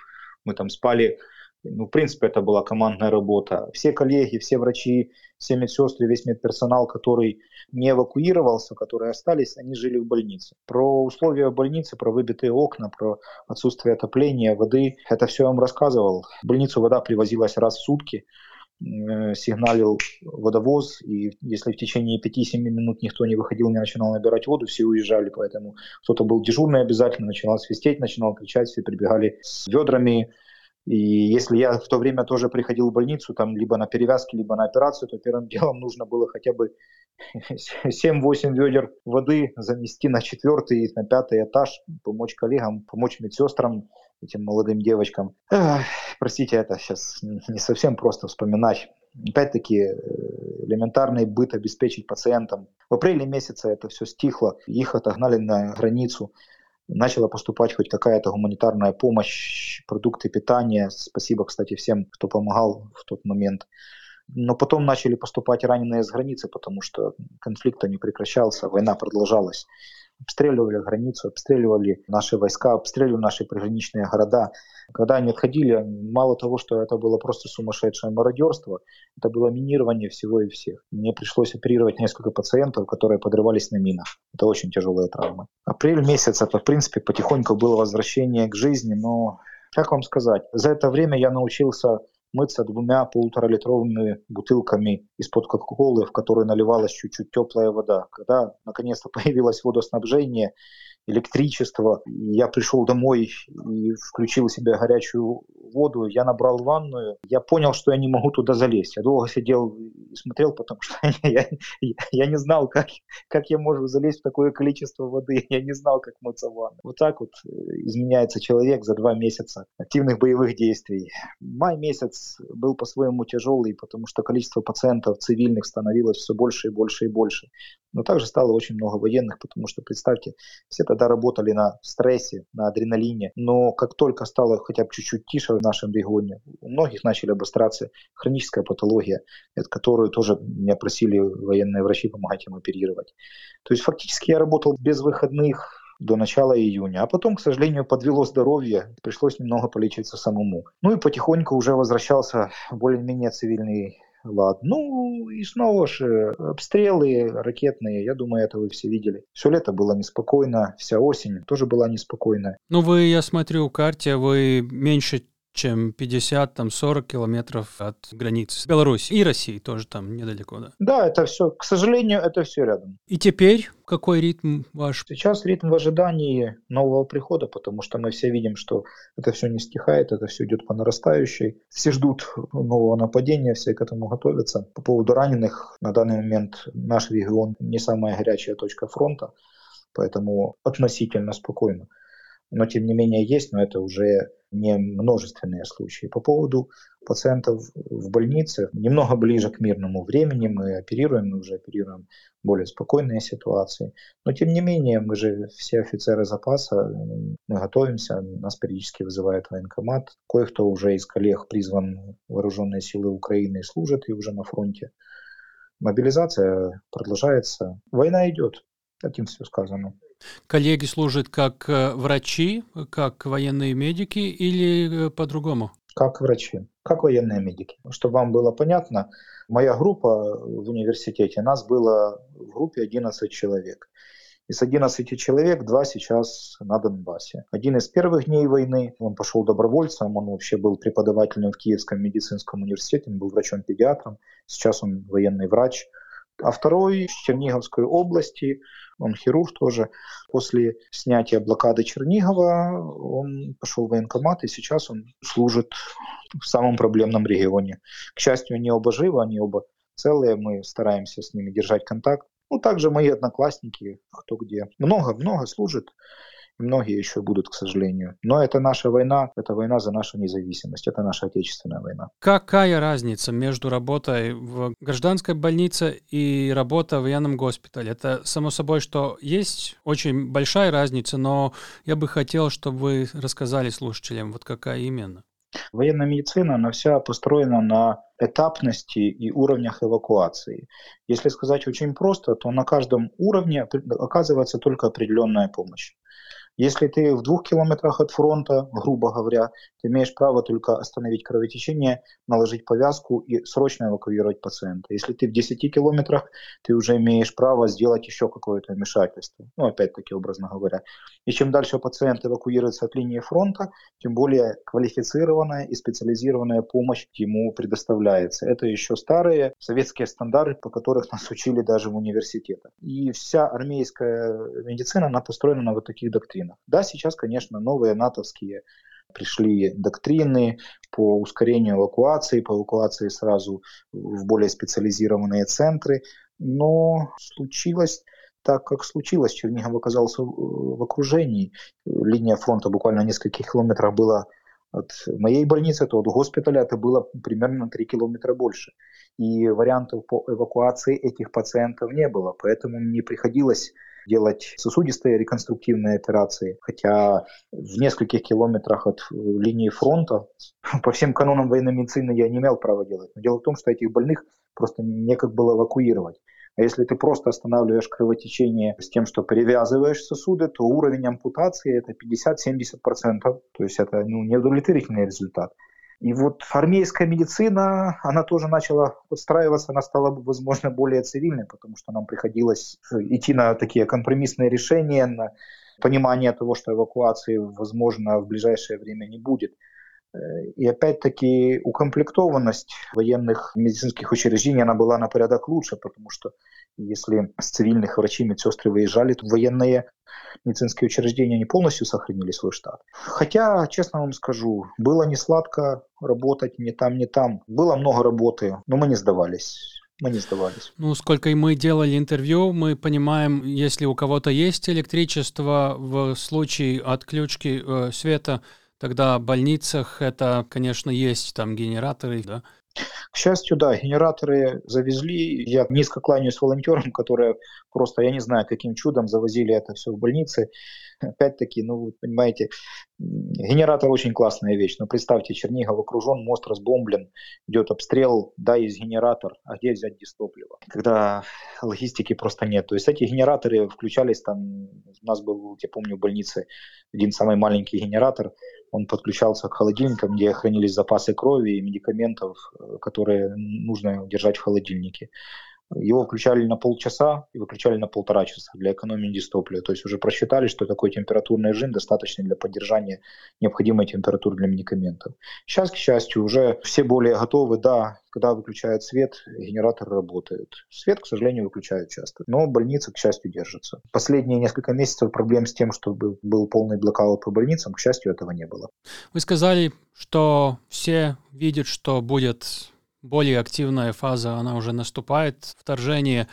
Мы там спали ну, в принципе, это была командная работа. Все коллеги, все врачи, все медсестры, весь медперсонал, который не эвакуировался, которые остались, они жили в больнице. Про условия больницы, про выбитые окна, про отсутствие отопления, воды, это все я вам рассказывал. В больницу вода привозилась раз в сутки э, сигналил водовоз, и если в течение 5-7 минут никто не выходил, не начинал набирать воду, все уезжали, поэтому кто-то был дежурный обязательно, начинал свистеть, начинал кричать, все прибегали с ведрами, и если я в то время тоже приходил в больницу, там либо на перевязки, либо на операцию, то первым *laughs* делом нужно было хотя бы *laughs* 7-8 ведер воды занести на четвертый, на пятый этаж, помочь коллегам, помочь медсестрам, этим молодым девочкам. Эх, простите, это сейчас не совсем просто вспоминать. Опять-таки, э, элементарный быт обеспечить пациентам. В апреле месяце это все стихло, их отогнали на границу начала поступать хоть какая-то гуманитарная помощь, продукты питания. Спасибо, кстати, всем, кто помогал в тот момент. Но потом начали поступать раненые с границы, потому что конфликт не прекращался, война продолжалась обстреливали границу, обстреливали наши войска, обстреливали наши приграничные города. Когда они отходили, мало того, что это было просто сумасшедшее мародерство, это было минирование всего и всех. Мне пришлось оперировать несколько пациентов, которые подрывались на минах. Это очень тяжелые травмы. Апрель месяц, это в принципе потихоньку было возвращение к жизни, но как вам сказать, за это время я научился мыться двумя полуторалитровыми бутылками из-под кока-колы, в которые наливалась чуть-чуть теплая вода. Когда наконец-то *laughs* появилось водоснабжение, электричество, я пришел домой и включил себе горячую воду, я набрал ванную, я понял, что я не могу туда залезть. Я долго сидел и смотрел, потому что я, *laughs* я, я не знал, как, как я могу залезть в такое количество воды. Я не знал, как мыться в ванной. Вот так вот э, изменяется человек за два месяца активных боевых действий. Май месяц был по-своему тяжелый, потому что количество пациентов цивильных становилось все больше и больше и больше. Но также стало очень много военных, потому что, представьте, все тогда работали на стрессе, на адреналине. Но как только стало хотя бы чуть-чуть тише в нашем регионе, у многих начали обостряться хроническая патология, которую тоже меня просили военные врачи помогать им оперировать. То есть фактически я работал без выходных, до начала июня. А потом, к сожалению, подвело здоровье, пришлось немного полечиться самому. Ну и потихоньку уже возвращался более-менее цивильный лад. Ну и снова же обстрелы ракетные, я думаю, это вы все видели. Все лето было неспокойно, вся осень тоже была неспокойна. Ну вы, я смотрю, карте, вы меньше чем 50-40 километров от границы с Беларусью и Россией тоже там недалеко, да? Да, это все, к сожалению, это все рядом. И теперь какой ритм ваш? Сейчас ритм в ожидании нового прихода, потому что мы все видим, что это все не стихает, это все идет по нарастающей. Все ждут нового нападения, все к этому готовятся. По поводу раненых, на данный момент наш регион не самая горячая точка фронта, поэтому относительно спокойно но тем не менее есть, но это уже не множественные случаи. По поводу пациентов в больнице, немного ближе к мирному времени мы оперируем, мы уже оперируем более спокойные ситуации. Но тем не менее, мы же все офицеры запаса, мы готовимся, нас периодически вызывает военкомат. Кое-кто уже из коллег призван вооруженные силы Украины и служит, и уже на фронте. Мобилизация продолжается. Война идет. Этим все сказано. Коллеги служат как э, врачи, как военные медики или э, по-другому? Как врачи, как военные медики. Чтобы вам было понятно, моя группа в университете, нас было в группе 11 человек. Из 11 человек два сейчас на Донбассе. Один из первых дней войны, он пошел добровольцем, он вообще был преподавателем в Киевском медицинском университете, он был врачом-педиатром, сейчас он военный врач. А второй из Черниговской области, он хирург тоже. После снятия блокады Чернигова он пошел в военкомат, и сейчас он служит в самом проблемном регионе. К счастью, они оба живы, они оба целые, мы стараемся с ними держать контакт. Ну, также мои одноклассники, кто где. Много-много служит многие еще будут, к сожалению. Но это наша война, это война за нашу независимость, это наша отечественная война. Какая разница между работой в гражданской больнице и работой в военном госпитале? Это само собой, что есть очень большая разница, но я бы хотел, чтобы вы рассказали слушателям, вот какая именно. Военная медицина, она вся построена на этапности и уровнях эвакуации. Если сказать очень просто, то на каждом уровне оказывается только определенная помощь. Если ты в двух километрах от фронта, грубо говоря, ты имеешь право только остановить кровотечение, наложить повязку и срочно эвакуировать пациента. Если ты в 10 километрах, ты уже имеешь право сделать еще какое-то вмешательство. Ну, опять-таки, образно говоря. И чем дальше пациент эвакуируется от линии фронта, тем более квалифицированная и специализированная помощь ему предоставляется. Это еще старые советские стандарты, по которых нас учили даже в университетах. И вся армейская медицина, она построена на вот таких доктринах доктринах. Да, сейчас, конечно, новые натовские пришли доктрины по ускорению эвакуации, по эвакуации сразу в более специализированные центры, но случилось так, как случилось. Чернигов оказался в окружении. Линия фронта буквально нескольких километров была от моей больницы, то от госпиталя это было примерно на 3 километра больше. И вариантов по эвакуации этих пациентов не было, поэтому мне приходилось делать сосудистые реконструктивные операции, хотя в нескольких километрах от э, линии фронта *laughs* по всем канонам военной медицины я не имел права делать. Но дело в том, что этих больных просто некак было эвакуировать. А если ты просто останавливаешь кровотечение с тем, что перевязываешь сосуды, то уровень ампутации это 50-70%. То есть это ну, неудовлетворительный результат. И вот армейская медицина, она тоже начала подстраиваться, она стала, возможно, более цивильной, потому что нам приходилось идти на такие компромиссные решения, на понимание того, что эвакуации, возможно, в ближайшее время не будет. И опять-таки укомплектованность военных медицинских учреждений, она была на порядок лучше, потому что если с цивильных врачи, медсестры выезжали, то военные медицинские учреждения не полностью сохранили свой штат. Хотя, честно вам скажу, было не сладко работать ни там, ни там. Было много работы, но мы не сдавались. мы не сдавались. Ну, сколько и мы делали интервью, мы понимаем, если у кого-то есть электричество в случае отключки э, света, тогда в больницах это, конечно, есть там генераторы, да? К счастью, да, генераторы завезли. Я низко кланяюсь волонтерам, которые просто, я не знаю, каким чудом завозили это все в больницы. Опять-таки, ну, вы понимаете, генератор очень классная вещь. Но представьте, Чернигов окружен, мост разбомблен, идет обстрел, да, есть генератор, а где взять дистопливо? Когда логистики просто нет. То есть эти генераторы включались там, у нас был, я помню, в больнице один самый маленький генератор, он подключался к холодильникам, где хранились запасы крови и медикаментов, э, которые нужно держать в холодильнике. Его включали на полчаса и выключали на полтора часа для экономии дистоплия. То есть уже просчитали, что такой температурный режим достаточный для поддержания необходимой температуры для медикаментов. Сейчас, к счастью, уже все более готовы. Да, когда выключают свет, генератор работает. Свет, к сожалению, выключают часто. Но больницы, к счастью, держатся. Последние несколько месяцев проблем с тем, чтобы был полный блокаут по больницам, к счастью, этого не было. Вы сказали, что все видят, что будет более активная фаза, она уже наступает, вторжение,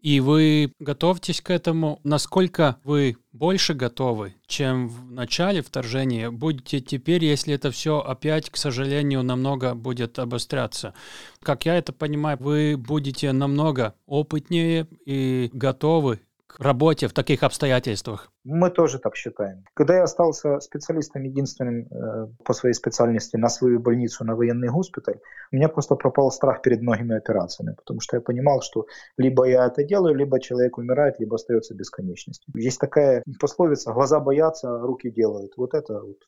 и вы готовьтесь к этому. Насколько вы больше готовы, чем в начале вторжения, будете теперь, если это все опять, к сожалению, намного будет обостряться? Как я это понимаю, вы будете намного опытнее и готовы к работе в таких обстоятельствах? Мы тоже так считаем. Когда я остался специалистом единственным э, по своей специальности на свою больницу, на военный госпиталь, у меня просто пропал страх перед многими операциями, потому что я понимал, что либо я это делаю, либо человек умирает, либо остается бесконечностью. Есть такая пословица «глаза боятся, руки делают». Вот это вот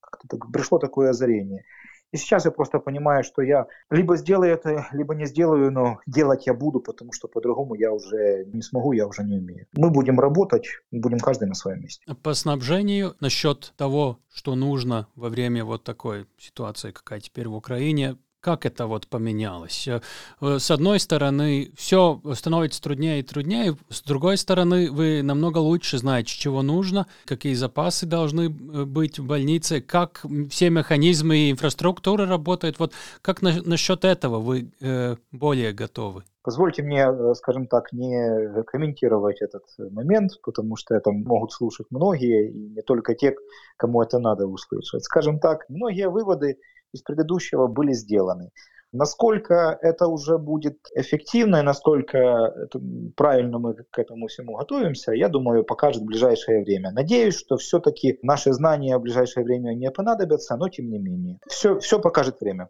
как-то пришло такое озарение. И сейчас я просто понимаю, что я либо сделаю это, либо не сделаю, но делать я буду, потому что по-другому я уже не смогу, я уже не умею. Мы будем работать, будем каждый на своем месте. По снабжению насчет того, что нужно во время вот такой ситуации, какая теперь в Украине, как это вот поменялось? Э, с одной стороны, все становится труднее и труднее, с другой стороны, вы намного лучше знаете, чего нужно, какие запасы должны э, быть в больнице, как все механизмы и инфраструктура работают. Вот как на, насчет этого вы э, более готовы? Позвольте мне, э, скажем так, не комментировать этот момент, потому что это могут слушать многие, и не только те, кому это надо услышать. Скажем так, многие выводы из предыдущего были сделаны. Насколько это уже будет эффективно и насколько правильно мы к этому всему готовимся, я думаю, покажет ближайшее время. Надеюсь, что все-таки наши знания в ближайшее время не понадобятся, но тем не менее. Все, все покажет время.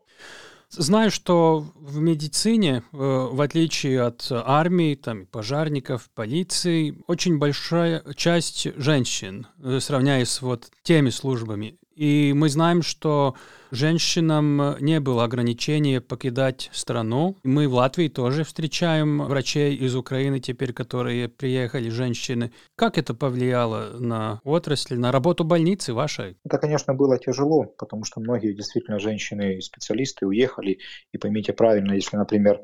Знаю, что в медицине, э, в отличие от армии, там, пожарников, полиции, очень большая часть женщин, э, сравняясь с вот теми службами. И мы знаем, что женщинам э, не было ограничения покидать страну. Мы в Латвии тоже встречаем врачей из Украины теперь, которые приехали, женщины. Как это повлияло на отрасль, на работу больницы вашей? Это, конечно, было тяжело, потому что многие действительно женщины и специалисты уехали. И поймите правильно, если, например,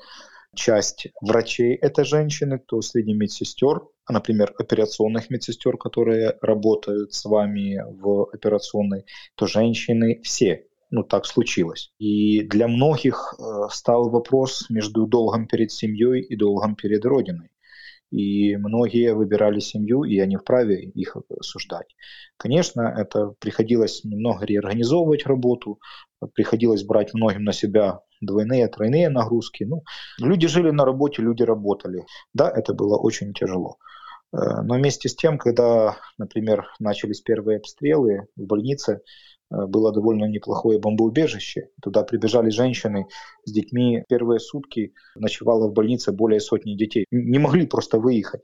часть врачей это женщины, то среди медсестер, например, операционных медсестер, которые работают с вами в операционной, то женщины все. Ну, так случилось. И для многих э, стал вопрос между долгом перед семьей и долгом перед Родиной. И многие выбирали семью, и они вправе их осуждать. Конечно, это приходилось немного реорганизовывать работу, приходилось брать многим на себя двойные, тройные нагрузки. Ну, люди жили на работе, люди работали. Да, это было очень тяжело. Э, но вместе с тем, когда, например, начались первые обстрелы в больнице, э, было довольно неплохое бомбоубежище. Туда прибежали женщины с детьми. Первые сутки ночевало в больнице более сотни детей. Не могли просто выехать.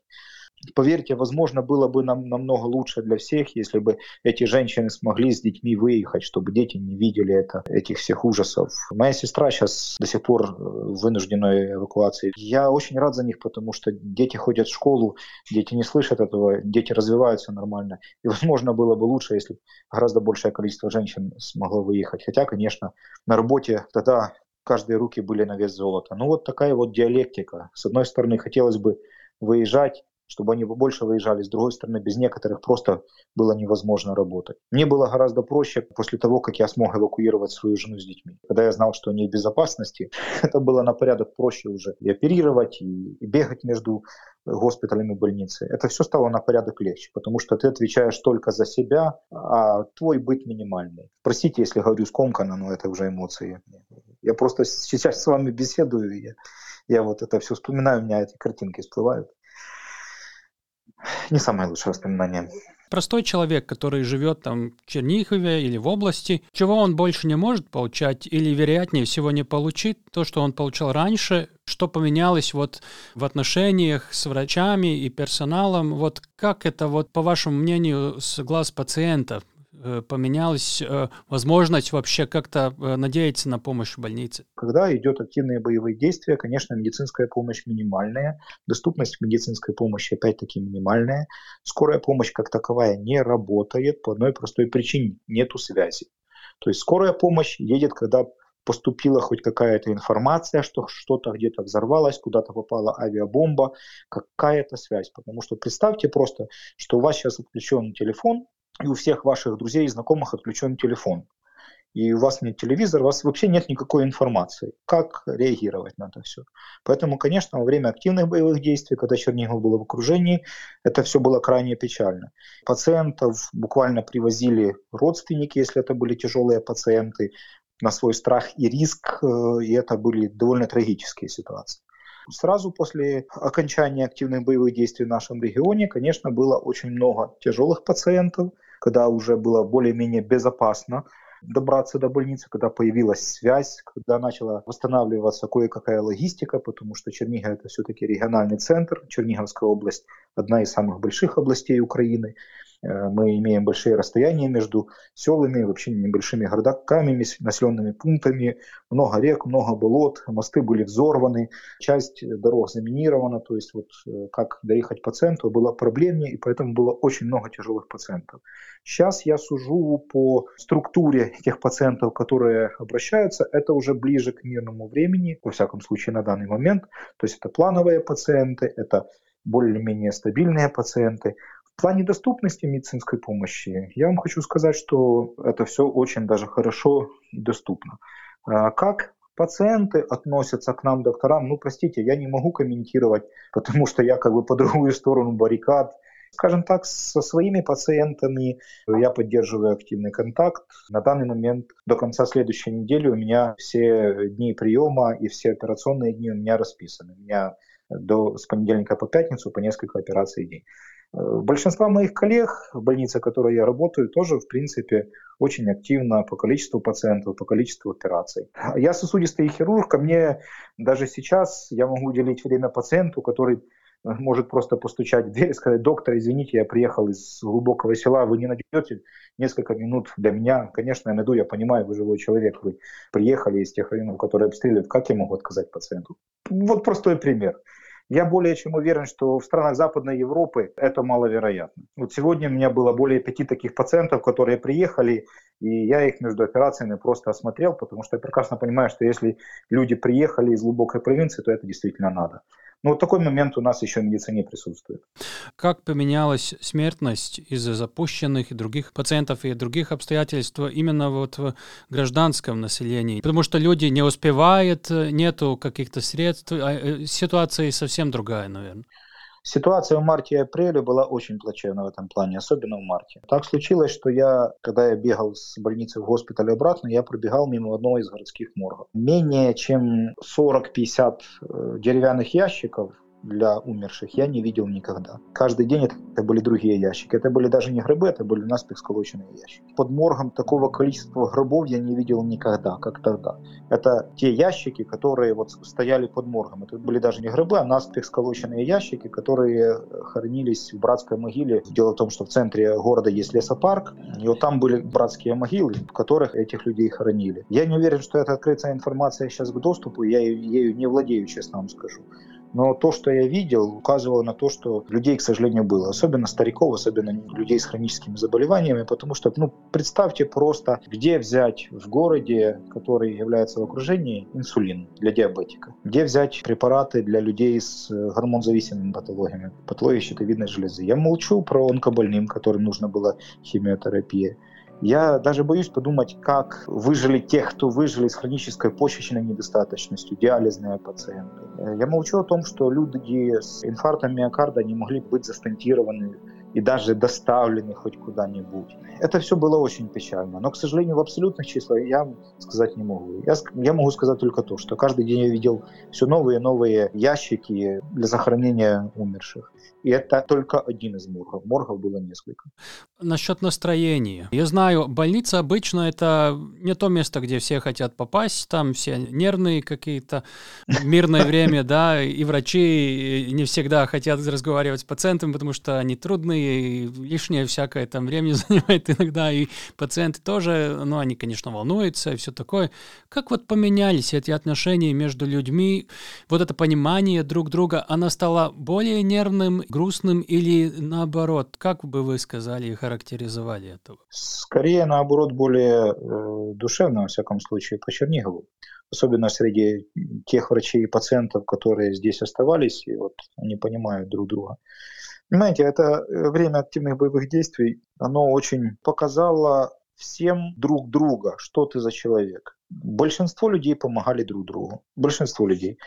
Поверьте, возможно, было бы нам намного лучше для всех, если бы эти женщины смогли с детьми выехать, чтобы дети не видели это, этих всех ужасов. Моя сестра сейчас до сих пор э, в вынужденной эвакуации. Я очень рад за них, потому что дети ходят в школу, дети не слышат этого, дети развиваются нормально. И, возможно, было бы лучше, если гораздо большее количество женщин смогло выехать. Хотя, конечно, на работе тогда каждые руки были на вес золота. Ну вот такая вот диалектика. С одной стороны, хотелось бы выезжать, чтобы они больше выезжали. С другой стороны, без некоторых просто было невозможно работать. Мне было гораздо проще после того, как я смог эвакуировать свою жену с детьми. Когда я знал, что они в безопасности, *laughs* это было на порядок проще уже и оперировать, и, бегать между госпиталями больницы. Это все стало на порядок легче, потому что ты отвечаешь только за себя, а твой быт минимальный. Простите, если говорю скомканно, но это уже эмоции. Я просто сейчас с вами беседую, я, я вот это все вспоминаю, у меня эти картинки всплывают. Не самое лучшее воспоминание. Простой человек, который живет там в Чернигове или в области, чего он больше не может получать или, вероятнее всего, не получит то, что он получал раньше, что поменялось вот в отношениях с врачами и персоналом, вот как это вот, по вашему мнению, с глаз пациента поменялась э, возможность вообще как-то э, надеяться на помощь в больнице? Когда идет активные боевые действия, конечно, медицинская помощь минимальная, доступность медицинской помощи опять-таки минимальная, скорая помощь как таковая не работает по одной простой причине – нету связи. То есть скорая помощь едет, когда поступила хоть какая-то информация, что что-то где-то взорвалось, куда-то попала авиабомба, какая-то связь. Потому что представьте просто, что у вас сейчас отключен телефон, и у всех ваших друзей и знакомых отключен телефон, и у вас нет телевизора, у вас вообще нет никакой информации, как реагировать на это все. Поэтому, конечно, во время активных боевых действий, когда Чернигов был в окружении, это все было крайне печально. Пациентов буквально привозили родственники, если это были тяжелые пациенты, на свой страх и риск, э, и это были довольно трагические ситуации. Сразу после окончания активных боевых действий в нашем регионе, конечно, было очень много тяжелых пациентов, когда уже было более-менее безопасно добраться до больницы, когда появилась связь, когда начала восстанавливаться кое-какая логистика, потому что Чернигов это все-таки региональный центр, Черниговская область одна из самых больших областей Украины. Э, мы имеем большие расстояния между селами, вообще небольшими городками, населенными пунктами, много рек, много болот, мосты были взорваны, часть дорог заминирована, то есть вот э, как доехать пациенту было проблемнее, и поэтому было очень много тяжелых пациентов. Сейчас я сужу по структуре тех пациентов, которые обращаются, это уже ближе к мирному времени, во всяком случае на данный момент, то есть это плановые пациенты, это более-менее стабильные пациенты. В плане доступности медицинской помощи я вам хочу сказать, что это все очень даже хорошо и доступно. А как пациенты относятся к нам, докторам, ну, простите, я не могу комментировать, *laughs* потому что я как бы по другую сторону баррикад. Скажем так, со своими пациентами я поддерживаю активный контакт. На данный момент до конца следующей недели у меня все дни приема и все операционные дни у меня расписаны. У меня до, с понедельника по пятницу по несколько операций в день. Э, большинство моих коллег в больнице, в которой я работаю, тоже, в принципе, очень активно по количеству пациентов, по количеству операций. Я сосудистый хирург, ко мне даже сейчас я могу уделить время пациенту, который э, может просто постучать в дверь и сказать, доктор, извините, я приехал из глубокого села, вы не найдете несколько минут для меня. Конечно, я найду, я понимаю, вы живой человек, вы приехали из тех районов, которые обстреливают, как я могу отказать пациенту? Вот простой пример. Я более чем уверен, что в странах Западной Европы это маловероятно. Вот сегодня у меня было более пяти таких пациентов, которые приехали, и я их между операциями просто осмотрел, потому что я прекрасно понимаю, что если люди приехали из глубокой провинции, то это действительно надо. Но вот такой момент у нас еще в медицине присутствует. Как поменялась смертность из-за запущенных и других пациентов и других обстоятельств именно вот в гражданском населении? Потому что люди не успевают, нету каких-то средств, а э, ситуация совсем другая, наверное. Ситуация в марте и апреле была очень плачевна в этом плане, особенно в марте. Так случилось, что я, когда я бегал с больницы в госпиталь обратно, я пробегал мимо одного из городских моргов. Менее чем 40-50 э, деревянных ящиков для умерших я не видел никогда. Каждый день это были другие ящики. Это были даже не гробы, это были наспех сколоченные ящики. Под моргом такого количества гробов я не видел никогда, как тогда. Это те ящики, которые вот стояли под моргом. Это были даже не гробы, а наспех сколоченные ящики, которые хоронились в братской могиле. Дело в том, что в центре города есть лесопарк, и вот там были братские могилы, в которых этих людей хоронили. Я не уверен, что это открытая информация сейчас к доступу, я ею не владею, честно вам скажу. Но то, что я видел, указывало на то, что людей, к сожалению, было. Особенно стариков, особенно людей с хроническими заболеваниями, потому что, ну, представьте просто, где взять в городе, который является в окружении, инсулин для диабетика? Где взять препараты для людей с э, гормонзависимыми патологиями, патологией щитовидной железы? Я молчу про онкобольным, которым нужно было химиотерапия. Я даже боюсь подумать, как выжили тех, кто выжили с хронической почечной недостаточностью, диализные пациенты. Я молчу о том, что люди с инфарктом миокарда не могли быть застентированы и даже доставлены хоть куда-нибудь. Это все было очень печально. Но, к сожалению, в абсолютных числах я сказать не могу. Я, я могу сказать только то, что каждый день я видел все новые и новые ящики для захоронения умерших. И это только один из моргов. Моргов было несколько. Насчет настроения. Я знаю, больница обычно это не то место, где все хотят попасть. Там все нервные какие-то, мирное время, да, и врачи не всегда хотят разговаривать с пациентами, потому что они трудные, лишнее всякое там времени *laughs* занимает иногда, и пациенты тоже, ну, они, конечно, волнуются и все такое. Как вот поменялись эти отношения между людьми, вот это понимание друг друга, оно стало более нервным, грустным или наоборот? Как бы вы сказали и характеризовали это? Скорее, наоборот, более э, душевно, во всяком случае, по Чернигову. Особенно среди тех врачей и пациентов, которые здесь оставались, и вот они понимают друг друга. Понимаете, это э, время активных боевых действий, оно очень показало всем друг друга, что ты за человек. Большинство людей помогали друг другу. Большинство людей.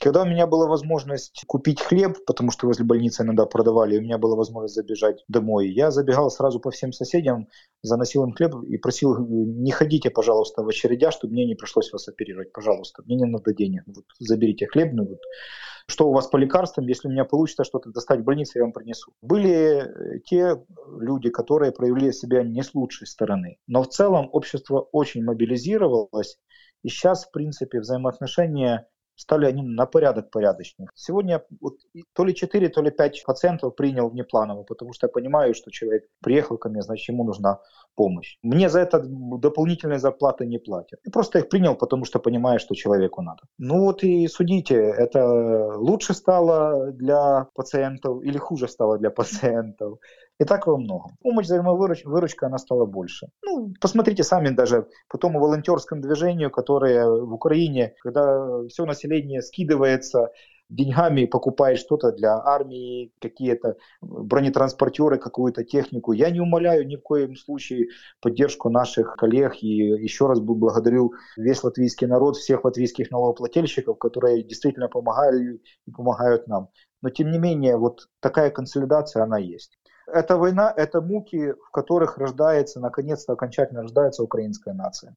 Когда у меня была возможность купить хлеб, потому что возле больницы иногда продавали, у меня была возможность забежать домой, я забегал сразу по всем соседям, заносил им хлеб и просил, не ходите, пожалуйста, в очередях, чтобы мне не пришлось вас оперировать, пожалуйста, мне не надо денег, вот, заберите хлеб, ну, вот, что у вас по лекарствам, если у меня получится что-то достать в больнице, я вам принесу. Были э, те люди, которые проявили себя не с лучшей стороны, но в целом общество очень мобилизировалось, и сейчас, в принципе, взаимоотношения стали они на порядок порядочнее. Сегодня вот, то ли 4, то ли 5 пациентов принял внепланово, потому что я понимаю, что человек приехал ко мне, значит, ему нужна помощь. Мне за это дополнительные зарплаты не платят. Я просто их принял, потому что понимаю, что человеку надо. Ну вот и судите, это лучше стало для пациентов или хуже стало для пациентов. И так во многом. Помощь взаимовыручка, она стала больше. Ну, посмотрите сами даже по тому волонтерскому движению, которое в Украине, когда все население скидывается деньгами, покупает что-то для армии, какие-то бронетранспортеры, какую-то технику. Я не умоляю ни в коем случае поддержку наших коллег и еще раз бы благодарю весь латвийский народ, всех латвийских налогоплательщиков, которые действительно помогали и помогают нам. Но тем не менее, вот такая консолидация, она есть. Эта война – это муки, в которых рождается, наконец-то окончательно рождается украинская нация.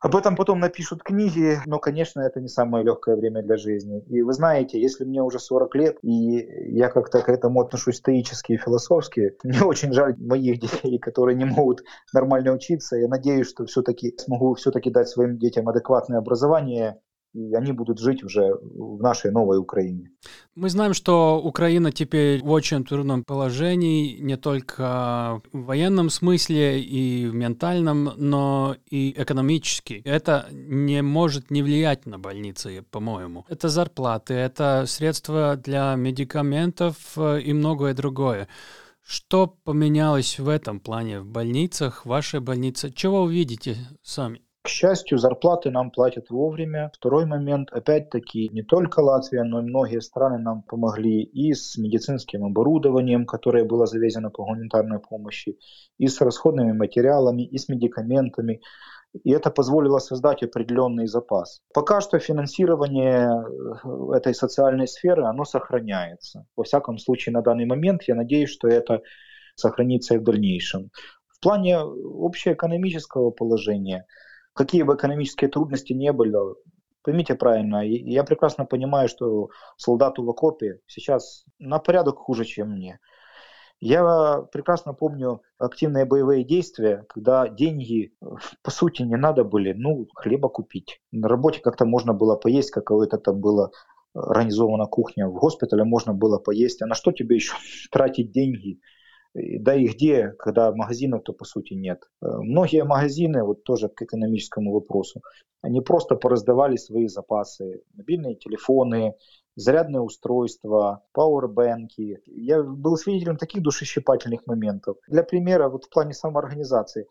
Об этом потом напишут книги, но, конечно, это не самое легкое время для жизни. И вы знаете, если мне уже 40 лет, и я как-то к этому отношусь стоически и философски, мне очень жаль моих детей, которые не могут нормально учиться. Я надеюсь, что все-таки смогу все-таки дать своим детям адекватное образование, и они будут жить уже в нашей новой Украине. Мы знаем, что Украина теперь в очень трудном положении, не только в военном смысле и в ментальном, но и экономически. Это не может не влиять на больницы, по-моему. Это зарплаты, это средства для медикаментов э, и многое другое. Что поменялось в этом плане в больницах, в вашей больнице? Чего вы видите сами? К счастью, зарплаты нам платят вовремя. Второй момент, опять-таки, не только Латвия, но и многие страны нам помогли и с медицинским оборудованием, которое было завезено по гуманитарной помощи, и с расходными материалами, и с медикаментами. И это позволило создать определенный запас. Пока что финансирование э, этой социальной сферы, оно сохраняется. Во всяком случае, на данный момент я надеюсь, что это сохранится и в дальнейшем. В плане общеэкономического положения – какие бы экономические трудности не были, поймите правильно, я прекрасно понимаю, что солдату в окопе сейчас на порядок хуже, чем мне. Я прекрасно помню активные боевые действия, когда деньги, по сути, не надо были, ну, хлеба купить. На работе как-то можно было поесть, какое-то там было организована кухня, в госпитале можно было поесть. А на что тебе еще *laughs* тратить деньги? Да и где, когда магазинов-то по сути нет. Э, многие магазины, вот тоже к экономическому вопросу, они просто пораздавали свои запасы, мобильные телефоны, зарядные устройства, пауэрбэнки. Я был свидетелем таких душещипательных моментов. Для примера, вот в плане самоорганизации.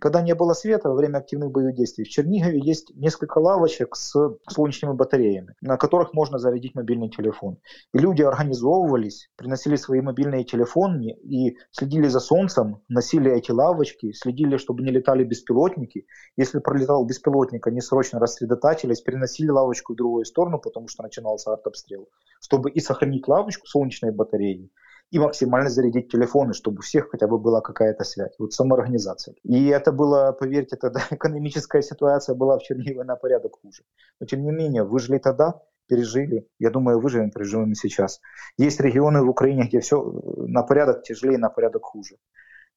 Когда не было света во время активных боевых действий, в Чернигове есть несколько лавочек с солнечными батареями, на которых можно зарядить мобильный телефон. И люди организовывались, приносили свои мобильные телефоны и следили за солнцем, носили эти лавочки, следили, чтобы не летали беспилотники. Если пролетал беспилотник, они срочно рассредотачивались, переносили лавочку в другую сторону, потому что начинался артобстрел, чтобы и сохранить лавочку солнечной батареи, и максимально зарядить телефоны, чтобы у всех хотя бы была какая-то связь. Вот самоорганизация. И это было, поверьте, тогда *laughs* экономическая ситуация была в Чернигове на порядок хуже. Но тем не менее, выжили тогда, пережили. Я думаю, выживем, переживем и сейчас. Есть регионы в Украине, где все на порядок тяжелее, на порядок хуже.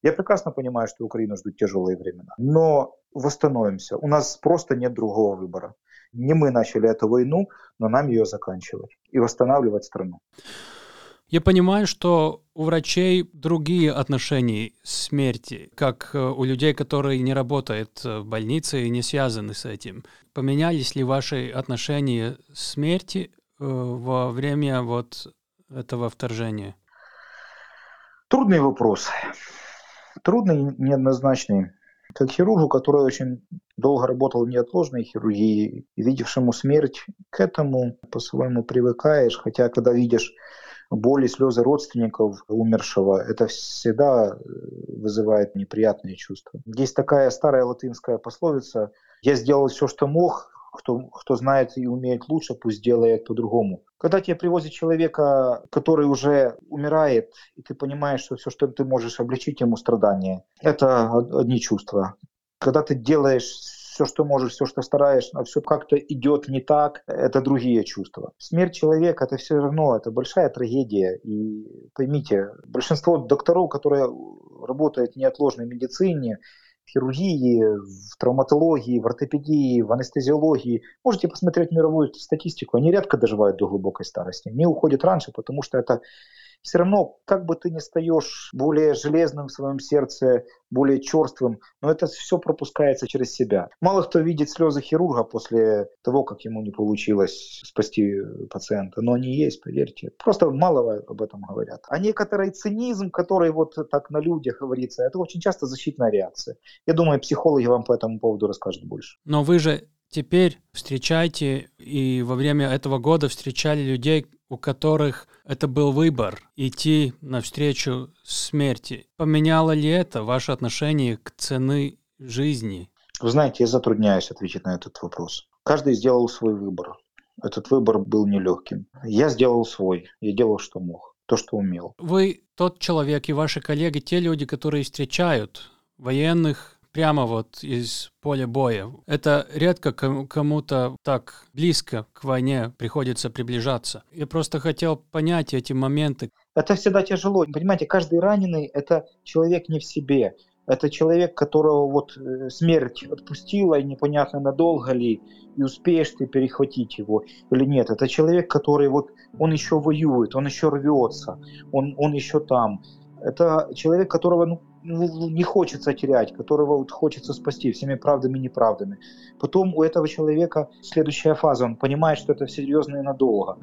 Я прекрасно понимаю, что Украину ждут тяжелые времена. Но восстановимся. У нас просто нет другого выбора. Не мы начали эту войну, но нам ее заканчивать и восстанавливать страну. Я понимаю, что у врачей другие отношения смерти, как э, у людей, которые не работают в больнице и не связаны с этим. Поменялись ли ваши отношения смерти э, во время вот этого вторжения? Трудный вопрос. Трудный, неоднозначный. Как хирургу, который очень долго работал в неотложной хирургии, видевшему смерть, к этому по-своему привыкаешь, хотя когда видишь боли, слезы родственников умершего, это всегда э, вызывает неприятные чувства. Есть такая старая латинская пословица «Я сделал все, что мог, кто, кто знает и умеет лучше, пусть делает по-другому. Когда тебе привозят человека, который уже умирает, и ты понимаешь, что все, что ты можешь облегчить ему страдания, это одни чувства. Когда ты делаешь все, что можешь, все, что стараешь, а все как-то идет не так, это другие чувства. Смерть человека это все равно, это большая трагедия. И поймите, большинство докторов, которые работают в неотложной медицине, в хирургии, в травматологии, в ортопедии, в анестезиологии. Можете посмотреть мировую статистику. Они редко доживают до глубокой старости. Они уходят раньше, потому что это все равно, как бы ты ни стаешь более железным в своем сердце, более черствым, но это все пропускается через себя. Мало кто видит слезы хирурга после того, как ему не получилось спасти пациента, но они есть, поверьте. Просто мало об этом говорят. А некоторый цинизм, который вот так на людях говорится, это очень часто защитная реакция. Я думаю, психологи вам по этому поводу расскажут больше. Но вы же теперь встречаете и во время этого года встречали людей, у которых это был выбор идти навстречу смерти. Поменяло ли это ваше отношение к цены жизни? Вы знаете, я затрудняюсь ответить на этот вопрос. Каждый сделал свой выбор. Этот выбор был нелегким. Я сделал свой. Я делал, что мог. То, что умел. Вы тот человек и ваши коллеги, те люди, которые встречают военных прямо вот из поля боя. Это редко кому-то так близко к войне приходится приближаться. Я просто хотел понять эти моменты. Это всегда тяжело. Понимаете, каждый раненый – это человек не в себе. Это человек, которого вот э, смерть отпустила, и непонятно надолго ли, и успеешь ты перехватить его или нет. Это человек, который вот, он еще воюет, он еще рвется, он, он еще там. Это человек, которого ну, ну, не хочется терять, которого вот хочется спасти всеми правдами и неправдами. Потом у этого человека следующая фаза, он понимает, что это серьезно и надолго.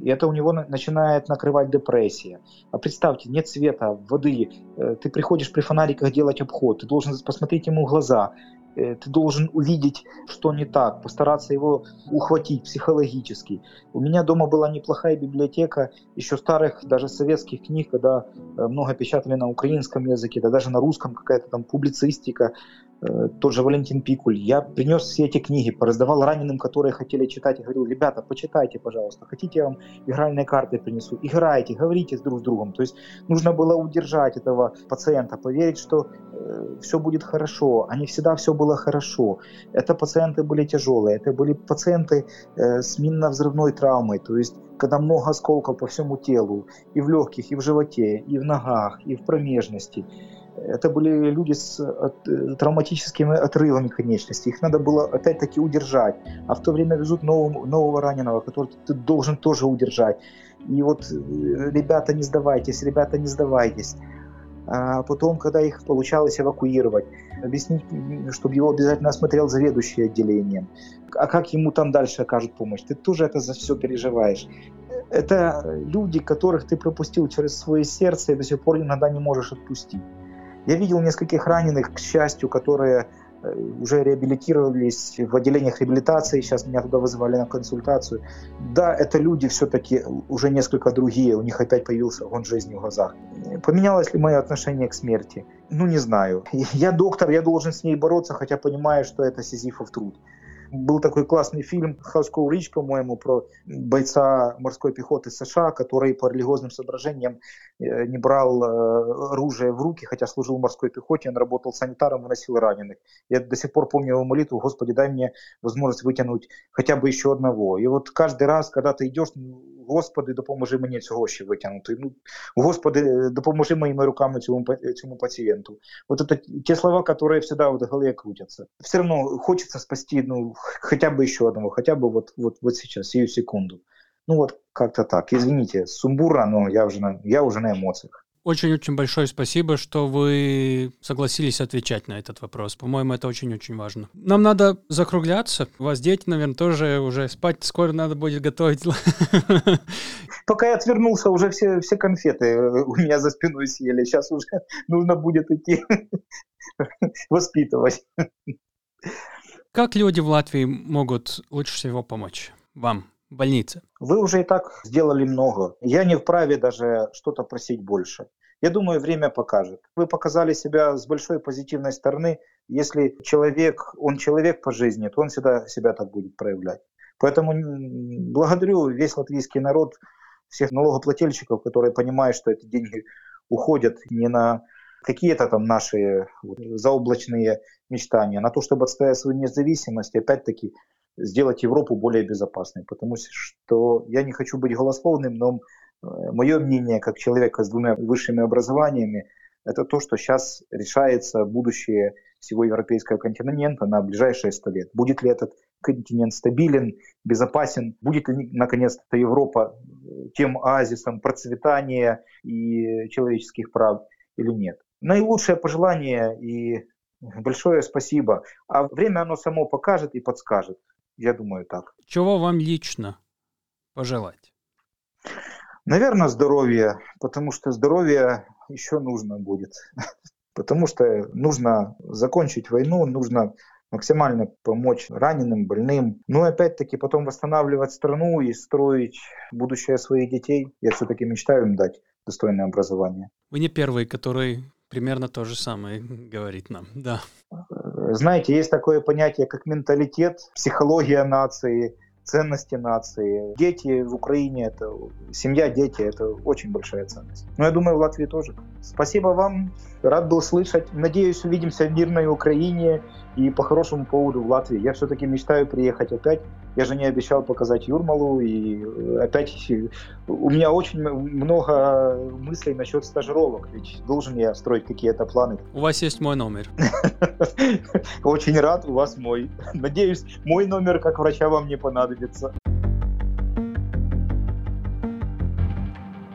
И это у него начинает накрывать депрессия. А представьте, нет света, воды, э, ты приходишь при фонариках делать обход, ты должен посмотреть ему в глаза, ты должен увидеть, что не так, постараться его ухватить психологически. У меня дома была неплохая библиотека еще старых, даже советских книг, когда э, много печатали на украинском языке, да даже на русском какая-то там публицистика, Э, тот же Валентин Пикуль. Я принес все эти книги, пораздавал раненым, которые хотели читать, и говорил, ребята, почитайте, пожалуйста, хотите, я вам игральные карты принесу, играйте, говорите друг с другом. То есть нужно было удержать этого пациента, поверить, что э, все будет хорошо, а не всегда все было хорошо. Это пациенты были тяжелые, это были пациенты э, с минно-взрывной травмой, то есть когда много осколков по всему телу, и в легких, и в животе, и в ногах, и в промежности. Это были люди с э, травматическими отрывами конечностей. Их надо было опять-таки удержать. А в то время везут нового, нового раненого, которого ты должен тоже удержать. И вот, э, ребята, не сдавайтесь, ребята, не сдавайтесь. А потом, когда их получалось эвакуировать, объяснить, чтобы его обязательно осмотрел заведующий отделением. А как ему там дальше окажут помощь? Ты тоже это за все переживаешь. Это люди, которых ты пропустил через свое сердце и до сих пор иногда не можешь отпустить. Я видел нескольких раненых, к счастью, которые Э, уже реабилитировались в отделениях реабилитации, сейчас меня туда вызывали на консультацию. Да, это люди все-таки уже несколько другие, у них опять появился огонь жизни в глазах. Поменялось ли мое отношение к смерти? Ну, не знаю. *laughs* Я доктор, я должен с ней бороться, хотя понимаю, что это сизифов труд. Был такой классный фильм «Хаускоу Рич», по-моему, про бойца морской пехоты США, который по религиозным соображениям э, не брал э, оружие в руки, хотя служил в морской пехоте, он работал санитаром, выносил раненых. Я до сих пор помню его молитву «Господи, дай мне возможность вытянуть хотя бы еще одного». И вот каждый раз, когда ты идешь, Господи, допоможи мені цього ще витягнути. Ну, Господи, допоможи моими руками цьому, цьому пациенту. Вот это те слова, которые всегда в голове крутятся. Все равно хочется спасти ну, хотя бы еще одного, хотя бы вот, вот, вот сейчас, сию секунду. Ну вот как-то так. Извините, сумбурно, но я уже на, я уже на эмоциях. Очень-очень большое спасибо, что вы согласились отвечать на этот вопрос. По-моему, это очень-очень важно. Нам надо закругляться. У вас дети, наверное, тоже уже спать скоро надо будет готовить. *laughs* Пока я отвернулся, уже все, все конфеты у меня за спиной съели. Сейчас уже *laughs* нужно будет идти *laughs* воспитывать. Как люди в Латвии могут лучше всего помочь вам? больнице? Вы уже и так сделали много. Я не вправе даже что-то просить больше. Я думаю, время покажет. Вы показали себя с большой позитивной стороны. Если человек, он человек по жизни, то он всегда себя так будет проявлять. Поэтому благодарю весь латвийский народ, всех налогоплательщиков, которые понимают, что эти деньги уходят не на какие-то там наши заоблачные мечтания, на то, чтобы отстоять свою независимость. Опять-таки, сделать Европу более безопасной. Потому что я не хочу быть голословным, но э, мое мнение, как человека с двумя высшими образованиями, это то, что сейчас решается будущее всего европейского континента на ближайшие сто лет. Будет ли этот континент стабилен, безопасен, будет ли наконец-то Европа э, тем оазисом процветания и человеческих прав или нет. Наилучшее пожелание и большое спасибо. А время оно само покажет и подскажет. Я думаю так. Чего вам лично пожелать? Наверное, здоровье, потому что здоровье еще нужно будет. *laughs* Потому что нужно закончить войну, нужно максимально помочь раненым, больным. Ну и опять-таки потом восстанавливать страну и строить будущее своих детей. Я все-таки мечтаю им дать достойное образование. Вы не первый, который примерно то же самое *laughs* говорит нам, да. Знаете, есть такое понятие, как менталитет, психология нации, ценности нации. Дети в Украине, это семья, дети, это очень большая ценность. Но я думаю, в Латвии тоже. Спасибо вам, рад был слышать. Надеюсь, увидимся в мирной Украине и по хорошему поводу в Латвии. Я все-таки мечтаю приехать опять. Я же не обещал показать Юрмалу, и опять *laughs* у меня очень много мыслей насчет стажировок, ведь должен я строить какие-то планы. У вас есть мой номер. *laughs* Очень рад, у вас мой. Надеюсь, мой номер как врача вам не понадобится.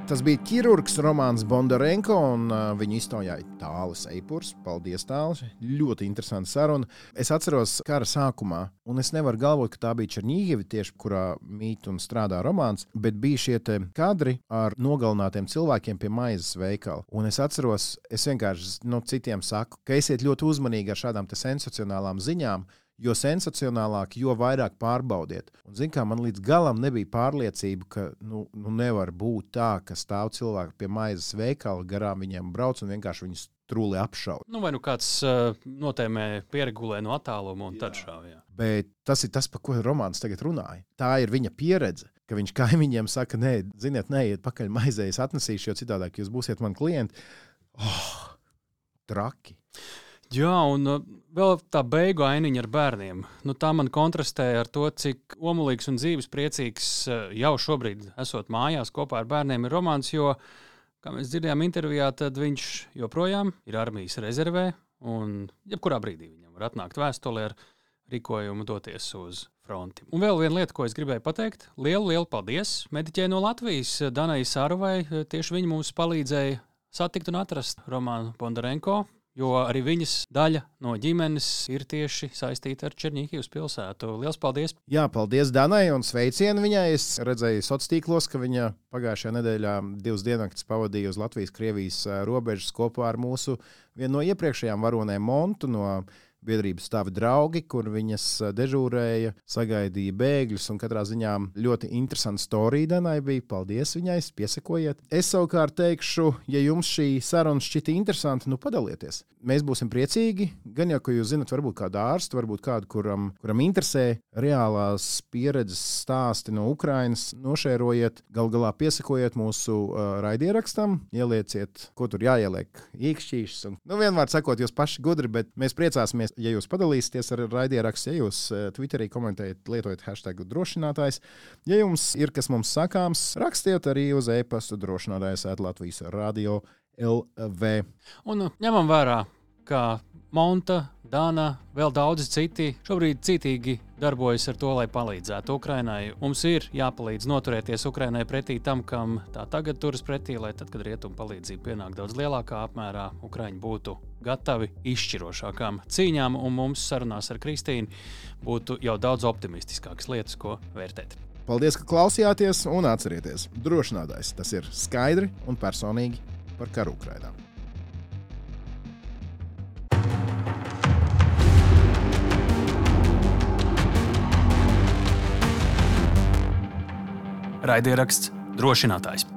Tas bija ķirurgs Romanis Bondarenko, un uh, viņa iztaujāja tālus eipurs. Paldies, tālus. Ļoti interesanti saruna. Es atceros kara sākumā, un es nevaru galvot, ka tā bija Černīgieva, tieši kurā mīt un strādā romāns, bet bija šie kadri ar nogalinātiem cilvēkiem pie maizes veikala. Un es atceros, es vienkārši no nu, citiem saku, ka esiet ļoti uzmanīgi ar šādām sensacionālām ziņām jo sensacionālāk, jo vairāk pārbaudiet. Un, zin, kā, man līdz galam nebija pārliecība, ka nu, nu nevar būt tā, ka stāv cilvēki pie maizes veikala, garām viņiem brauc un vienkārši viņus trūli apšauj. Nu, vai nu kāds uh, notēmē, pieregulē no attāluma un jā. tad šāva. Bet tas ir tas, par ko romāns tagad runāja. Tā ir viņa pieredze. Ka viņš kaimiņiem saka, nē, ziniet, neiet pakaļ maizē, es atnesīšu, jo citādi jūs būsiet mani klienti. Oh, traki! Jā, un uh, vēl tā beigu ainiņa ar bērniem. Nu, tā man kontrastē ar to, cik omulīgs un dzīves priecīgs uh, jau šobrīd esot mājās kopā ar bērniem ir romāns. Jo, kā mēs dzirdējām intervijā, tad viņš joprojām ir armijas rezervē. Un jebkurā brīdī viņam var atnākt vēstule ar rīkojumu doties uz fronti. Un vēl viena lieta, ko es gribēju pateikt. Lielu, lielu paldies mediķei no Latvijas, Danai Sārvai. Tieši viņa mums palīdzēja satikt un atrast Romānu Bondarenko, jo arī viņas daļa no ģimenes ir tieši saistīta ar Černīkijas pilsētu. Lielas paldies! Jā, paldies Danai un sveicienu viņai. Es redzēju sociālos tīklos, ka viņa pagājušajā nedēļā divas dienas pavadīja uz Latvijas-Krievijas robežas kopā ar mūsu vienu no iepriekšējām varonēm Montu. No biedrības stāvi draugi, kur viņas dežūrēja, sagaidīja bēgļus. Katrā ziņā ļoti interesanta storija Danai bija. Paldies viņai, piesakojiet. Es savukārt teikšu, ja jums šī saruna šķita interesanta, nu padalieties. Mēs būsim priecīgi. Gan jau, ka jūs zinat, varbūt kādu ārstu, varbūt kādu, kuram, kuram interesē reālās pieredzes stāsti no Ukrainas. Nošērojiet, gal galā piesakojiet mūsu uh, raidierakstam, ielieciet, ko tur jāieliek, īkšķīšas. Un, nu, vienmēr sakot, jūs paši gudri, bet mēs priecāsimies priecāsimies, ja jūs padalīsieties ar raidierakstu, ja jūs eh, Twitterī komentējat, lietojat hashtag drošinātājs. Ja jums ir kas mums sakāms, rakstiet arī uz e-pasta drošinātājs Latvijas radio LV. Un ņemam vērā, ka Monta, Dāna, vēl daudzi citi šobrīd cītīgi darbojas ar to, lai palīdzētu Ukrainai. Mums ir jāpalīdz noturēties Ukrainai pretī tam, kam tā tagad turas pretī, lai tad, kad rietumu palīdzība pienāk daudz lielākā apmērā, Ukraiņi būtu gatavi izšķirošākām cīņām, un mums sarunās ar Kristīnu būtu jau daudz optimistiskākas lietas, ko vērtēt. Paldies, ka klausījāties un atcerieties, drošinātājs tas ir skaidri un personīgi par karu Ukrainā. Raidieraksts drošinātājs.